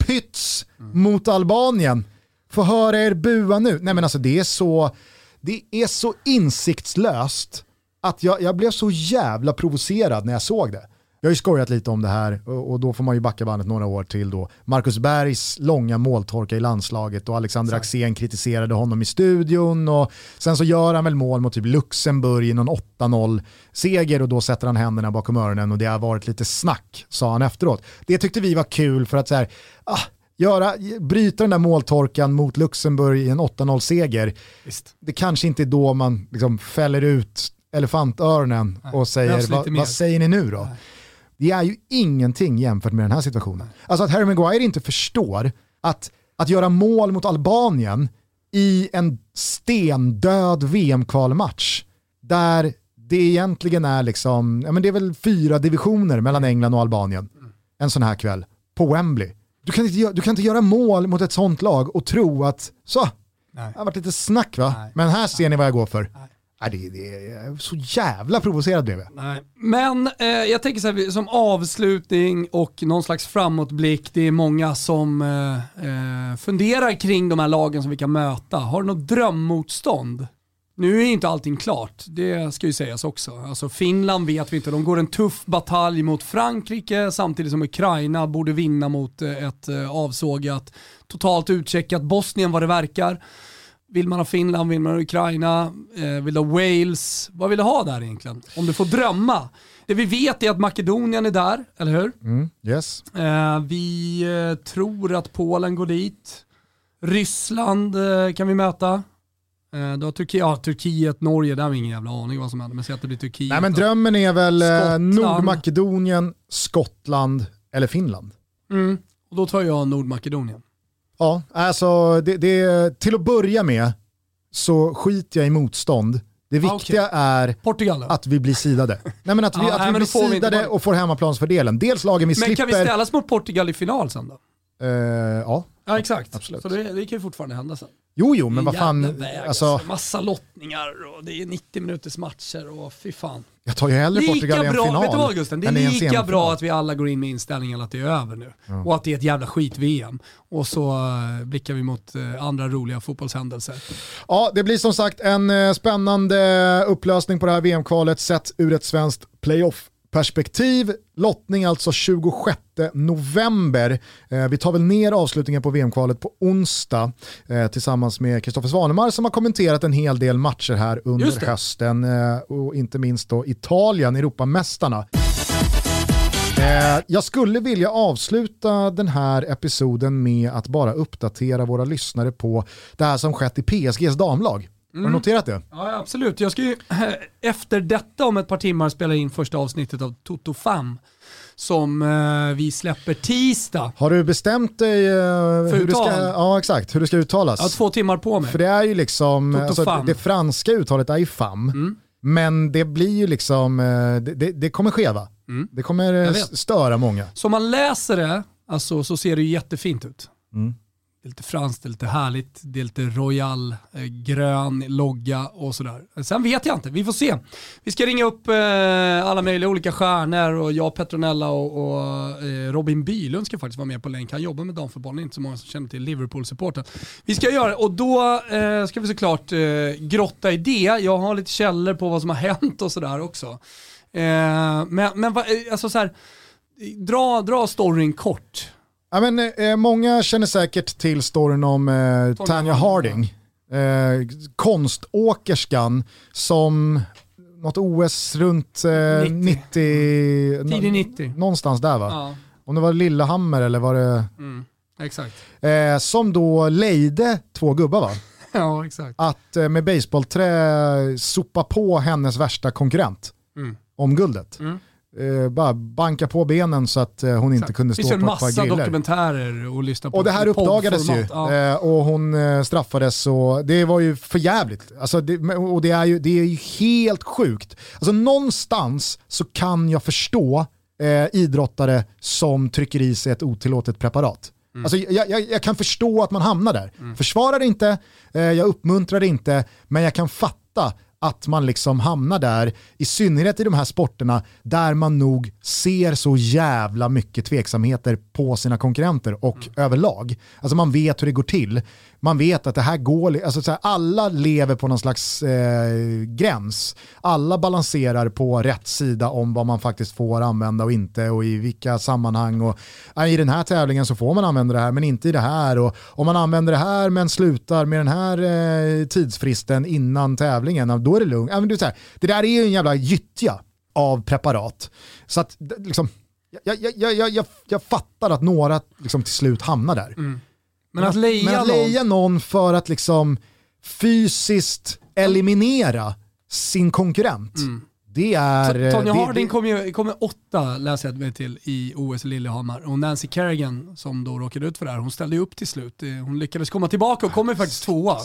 Pyts mot Albanien. Få höra er bua nu. Nej men alltså det är så, det är så insiktslöst att jag, jag blev så jävla provocerad när jag såg det. Jag har ju skojat lite om det här och då får man ju backa bandet några år till då. Marcus Bergs långa måltorka i landslaget och Alexander Axén kritiserade honom i studion och sen så gör han väl mål mot typ Luxemburg i någon 8-0 seger och då sätter han händerna bakom öronen och det har varit lite snack, sa han efteråt. Det tyckte vi var kul för att så här, ah, göra, bryta den där måltorkan mot Luxemburg i en 8-0 seger. Visst. Det kanske inte är då man liksom fäller ut elefantöronen och säger vad säger ni nu då? Nej. Det är ju ingenting jämfört med den här situationen. Alltså att Harry Maguire inte förstår att, att göra mål mot Albanien i en stendöd VM-kvalmatch där det egentligen är liksom, ja men det är väl fyra divisioner mellan England och Albanien en sån här kväll på Wembley. Du kan inte, du kan inte göra mål mot ett sånt lag och tro att så, Nej. det har varit lite snack va? Nej. Men här ser ni vad jag går för. Nej. Det, det är så jävla provocerad blev jag. Nej. Men eh, jag tänker så här, som avslutning och någon slags framåtblick, det är många som eh, eh, funderar kring de här lagen som vi kan möta. Har du något drömmotstånd? Nu är inte allting klart, det ska ju sägas också. Alltså Finland vet vi inte, de går en tuff batalj mot Frankrike samtidigt som Ukraina borde vinna mot eh, ett eh, avsågat, totalt utcheckat Bosnien vad det verkar. Vill man ha Finland, vill man ha Ukraina, eh, vill du ha Wales? Vad vill du ha där egentligen? Om du får drömma. Det vi vet är att Makedonien är där, eller hur? Mm, yes. Eh, vi eh, tror att Polen går dit. Ryssland kan vi möta. Då Turki ja, Turkiet, Norge, där har vi ingen jävla aning vad som händer. Men säg att det blir Turkiet. Nej men drömmen är väl Skottland. Nordmakedonien, Skottland eller Finland. Mm. Och då tar jag Nordmakedonien. Ja, alltså det, det, till att börja med så skiter jag i motstånd. Det viktiga ah, okay. är Portugal, att vi blir sidade. Nej, men att vi, ah, att vi nej, blir sidade vi och får hemmaplansfördelen. Dels lagen vi men slipper... Men kan vi ställas mot Portugal i final sen då? Uh, ja. Ja exakt, Absolut. så det, det kan ju fortfarande hända sen. Jo, jo, men vad fan. Väg, alltså... alltså. Massa lottningar och det är 90 minuters matcher och fy fan. Jag tar ju hellre lika Portugal i en final. Vet du vad Gusten? Det är lika bra att vi alla går in med inställningen att det är över nu. Ja. Och att det är ett jävla skit-VM. Och så uh, blickar vi mot uh, andra roliga fotbollshändelser. Ja, det blir som sagt en uh, spännande upplösning på det här VM-kvalet sett ur ett svenskt playoff perspektiv. Lottning alltså 26 november. Eh, vi tar väl ner avslutningen på VM-kvalet på onsdag eh, tillsammans med Kristoffer Svanemar som har kommenterat en hel del matcher här under hösten eh, och inte minst då Italien, Europamästarna. Eh, jag skulle vilja avsluta den här episoden med att bara uppdatera våra lyssnare på det här som skett i PSGs damlag. Mm. Har du mm. noterat det? Ja, absolut. Jag ska ju [clears throat] efter detta om ett par timmar spela in första avsnittet av Toto Fam som eh, vi släpper tisdag. Har du bestämt dig eh, hur, det ska, ja, exakt, hur det ska uttalas? Jag har två timmar på mig. För det är ju liksom, alltså, det, franska uttalet är ju fam, mm. men det blir ju liksom, eh, det, det, det kommer skeva. Mm. Det kommer eh, störa många. Så om man läser det, alltså, så ser det ju jättefint ut. Mm. Det är lite franskt, det är lite härligt, det är lite royal, eh, grön logga och sådär. Sen vet jag inte, vi får se. Vi ska ringa upp eh, alla möjliga olika stjärnor och jag, Petronella och, och eh, Robin Bylund ska faktiskt vara med på länk. Han jobbar med damfotbollen, inte så många som känner till Liverpool-supporten. Vi ska göra det och då eh, ska vi såklart eh, grotta i det. Jag har lite källor på vad som har hänt och sådär också. Eh, men men eh, alltså så här, dra, dra storyn kort. Ja, men, eh, många känner säkert till storyn om eh, Tanya Harding. Eh, konståkerskan som något OS runt eh, 90. 90 Tidig 90. Någonstans där va? Ja. Om det var Lillehammer eller var det... Mm, exakt. Eh, som då lejde två gubbar va? [laughs] ja exakt. Att eh, med baseballträ sopa på hennes värsta konkurrent mm. om guldet. Mm eh, bara banka på benen så att eh, hon inte kunde stå på ett par griller. Det finns massa dokumentärer och lyssna på. Och det här uppdagades ju ja. eh, och hon eh, straffades och det var ju för jävligt. Alltså det, och det är, ju, det är ju helt sjukt. Alltså någonstans så kan jag förstå eh, idrottare som trycker i sig ett otillåtet preparat. Mm. Alltså, jag, jag, jag, kan förstå att man hamnar där. Mm. Försvarar det inte, eh, jag uppmuntrar det inte, men jag kan fatta att man liksom hamnar där, i synnerhet i de här sporterna där man nog ser så jävla mycket tveksamheter på sina konkurrenter och mm. överlag. Alltså man vet hur det går till man vet att det här går, alltså så här, alla lever på någon slags eh, gräns. Alla balanserar på rätt sida om vad man faktiskt får använda och inte och i vilka sammanhang. Och, äh, I den här tävlingen så får man använda det här men inte i det här. Och om man använder det här men slutar med den här eh, tidsfristen innan tävlingen, då är det lugnt. Äh, men det, det där är ju en jävla gyttja av preparat. Så att liksom, jag, jag, jag, jag, jag fattar att några liksom till slut hamnar där. Mm. Men att leja, men att leja någon för att liksom fysiskt eliminera sin konkurrent. Mm. Det är... Tony Harding kom ju kom åtta, läser jag mig till, i OS i Lillehammar. Och Nancy Kerrigan, som då råkade ut för det här, hon ställde ju upp till slut. Hon lyckades komma tillbaka och kommer faktiskt tvåa.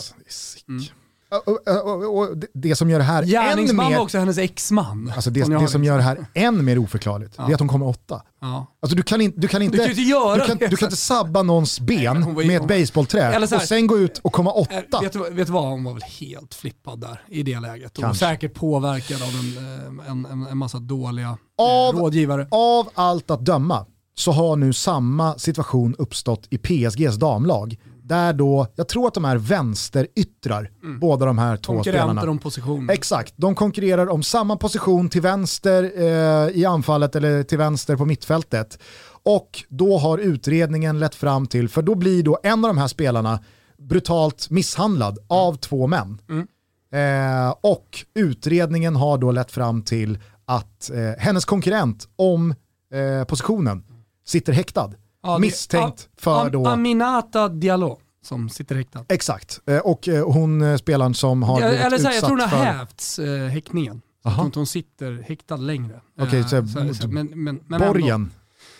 Mm. Och, och, och, det som gör det här än mer... var också hennes exman. Alltså det, det som gör det här än mer oförklarligt, ja. det är att hon kommer åtta. Ja. Alltså du kan, in, du kan inte, du kan inte, göra du kan, du kan inte sabba någons ben Nej, med ett baseballträ och sen gå ut och komma åtta. Vet, vet du vad, hon var väl helt flippad där i det läget. Och säkert påverkad av en, eh, en, en, en massa dåliga eh, av, rådgivare. Av allt att döma så har nu samma situation uppstått i PSGs damlag där då, jag tror att de är vänsteryttrar, mm. båda de här två spelarna. om position. Exakt, de konkurrerar om samma position till vänster eh, i anfallet eller till vänster på mittfältet. Och då har utredningen lett fram till, för då blir då en av de här spelarna brutalt misshandlad mm. av två män. Mm. Eh, och utredningen har då lett fram till att eh, hennes konkurrent om eh, positionen sitter häktad. Ja, misstänkt för då... Aminata Diallo som sitter häktad. Exakt, eh, och eh, hon eh, spelaren som har blivit Eller så här, jag tror hon har hävts eh, häktningen. Jag tror inte hon sitter häktad längre. Okej, okay, så, men, men, men borgen. Ändå,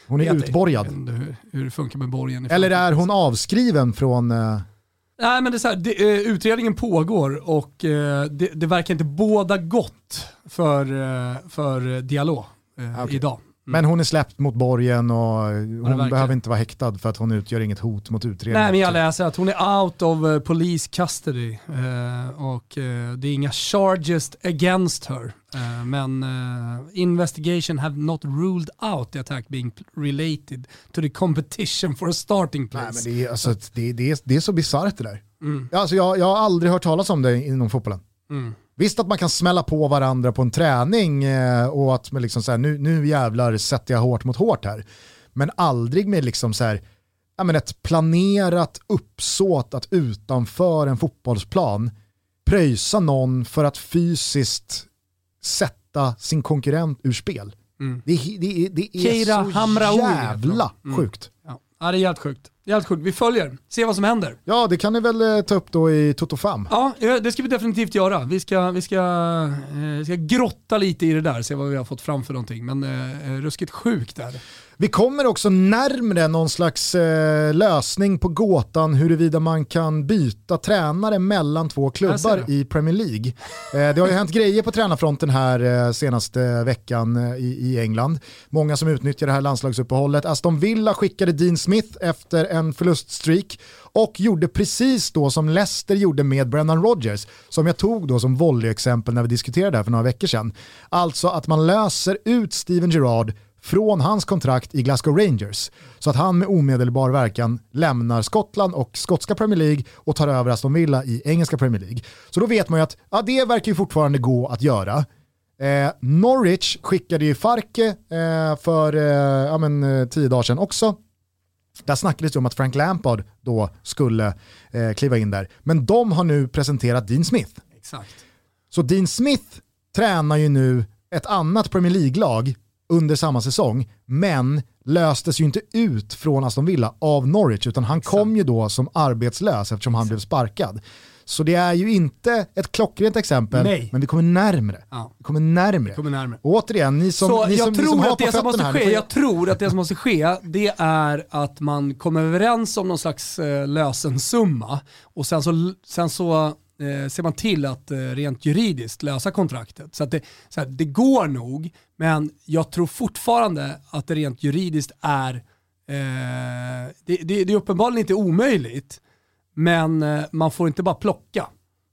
hon är utborgad. Hur, hur det funkar med borgen. Eller är hon avskriven från... Nej men det är så här, det, utredningen pågår och det, det, verkar inte båda gott för, för Dialog okay. idag. Men hon är släppt mot borgen och hon ja, behöver inte vara häktad för att hon utgör inget hot mot utredningen. Nej men jag läser att hon är out of uh, police custody uh, och uh, det är inga charges against her. men investigation have not ruled out the attack being related to the competition for a starting place. Nej, men det, är, alltså, det, det, är, det är så bisarrt det där. Mm. Alltså, jag, jag har aldrig hört talas om det inom fotbollen. Mm. Visst att man kan smälla på varandra på en träning eh, och att man liksom så här, nu, nu jävlar sätter jag hårt mot hårt här. Men aldrig med liksom så här, ja, men ett planerat uppsåt att utanför en fotbollsplan pröjsa någon för att fysiskt sätta sin konkurrent ur spel. Mm. Det, det, det, är Keira så Hamraoui. jävla mm. sjukt. Ja. ja, det är helt sjukt. Helt sjukt. Vi följer, se vad som händer. Ja, det kan ni väl eh, ta upp då i Toto Fam. Ja, det ska vi definitivt göra. Vi ska, vi ska, eh, ska grotta lite i det där, se vad vi har fått fram för någonting. Men eh, eh ruskigt sjukt är det. Vi kommer också närmre någon slags eh, lösning på gåtan huruvida man kan byta tränare mellan två klubbar i Premier League. Eh, det har ju hänt grejer på tränarfronten här eh, senaste veckan eh, i, i, England. Många som utnyttjar det här landslagsuppehållet. Aston Villa skickade Dean Smith efter en förluststreak och gjorde precis då som Leicester gjorde med Brennan Rodgers, som jag tog då som volleyexempel när vi diskuterade det här för några veckor sedan. Alltså att man löser ut Steven Gerrard från hans kontrakt i Glasgow Rangers. Så att han med omedelbar verkan lämnar Skottland och skotska Premier League och tar över Aston Villa i engelska Premier League. Så då vet man ju att ja, det verkar ju fortfarande gå att göra. Eh, Norwich skickade ju Farke eh, för eh, ja, men, eh, tio dagar sedan också. Där snackades det om att Frank Lampard då skulle eh, kliva in där. Men de har nu presenterat Dean Smith. Exakt. Så Dean Smith tränar ju nu ett annat Premier League-lag under samma säsong, men löstes ju inte ut från Aston Villa av Norwich, utan han kom ju då som arbetslös eftersom han blev sparkad. Så det är ju inte ett klockrent exempel, Nej. men vi kommer närmre. Ja. Vi kommer närmre. Vi kommer närmre. Och återigen, ni som, ni som, ni som har på fötterna här. Ske, jag tror att det som måste ske, det är att man kommer överens om någon slags eh, lösensumma och sen så, sen så eh, ser man till att eh, rent juridiskt lösa kontraktet. Så, att det, så här, det går nog, men jag tror fortfarande att det rent juridiskt är, eh, det, det, det, är uppenbarligen inte omöjligt, men eh, man får inte bara plocka.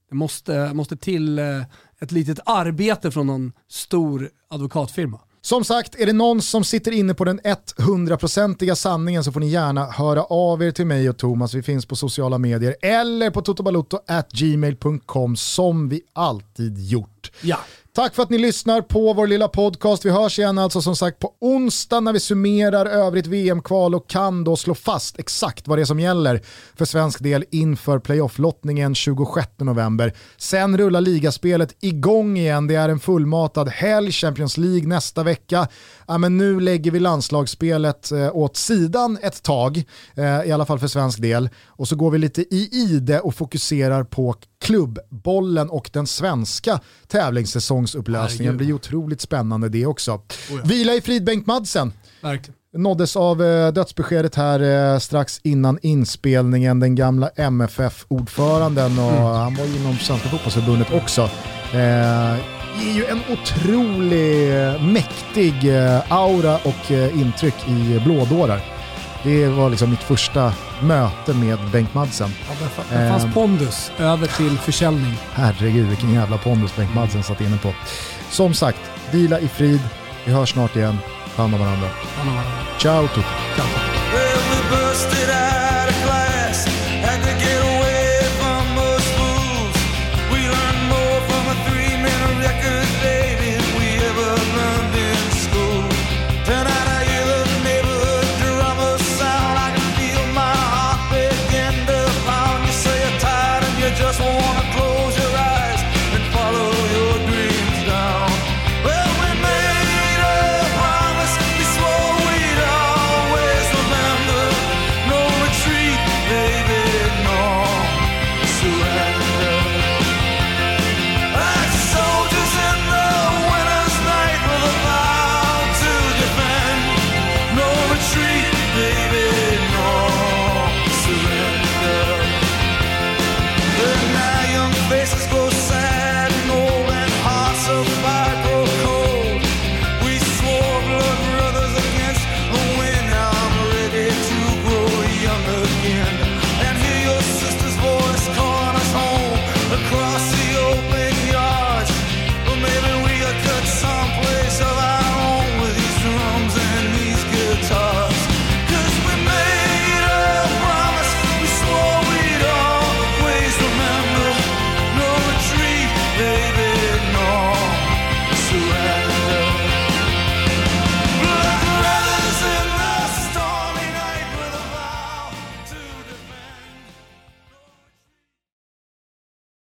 Det måste, måste till eh, ett litet arbete från någon stor advokatfirma. Som sagt, är det någon som sitter inne på den 100-procentiga sanningen så får ni gärna höra av er till mig och Thomas. Vi finns på sociala medier eller på totobalotto.gmail.com som vi alltid gjort. Ja. Tack för att ni lyssnar på vår lilla podcast. Vi hörs igen alltså som sagt på onsdag när vi summerar övrigt VM-kval och kan då slå fast exakt vad det är som gäller för svensk del inför playoff-lottningen 26 november. Sen rullar ligaspelet igång igen. Det är en fullmatad helg, Champions League nästa vecka. Ja, men nu lägger vi landslagsspelet eh, åt sidan ett tag, eh, i alla fall för svensk del. Och så går vi lite i ide och fokuserar på klubbbollen och den svenska tävlingssäsongen tävlingssäsongsupplösningen. Det blir otroligt spännande det också. Oh ja. Vila i frid Bengt Madsen. Verkligen nåddes av eh, dödsbeskedet här eh, strax innan inspelningen, den gamla MFF-ordföranden och mm. han var inom Svenska fotbollsförbundet också. Eh, ger ju en otrolig eh, mäktig aura och intryck i blådårar. Det var liksom mitt första möte med Bengt Madsen. Ja, det fanns pondus över till försäljning. Herregud vilken jävla pondus Bengt Madsen satt inne på. Som sagt, vila i frid. Vi hörs snart igen. Ta hand om varandra. varandra. Ciao tutti. Ciao.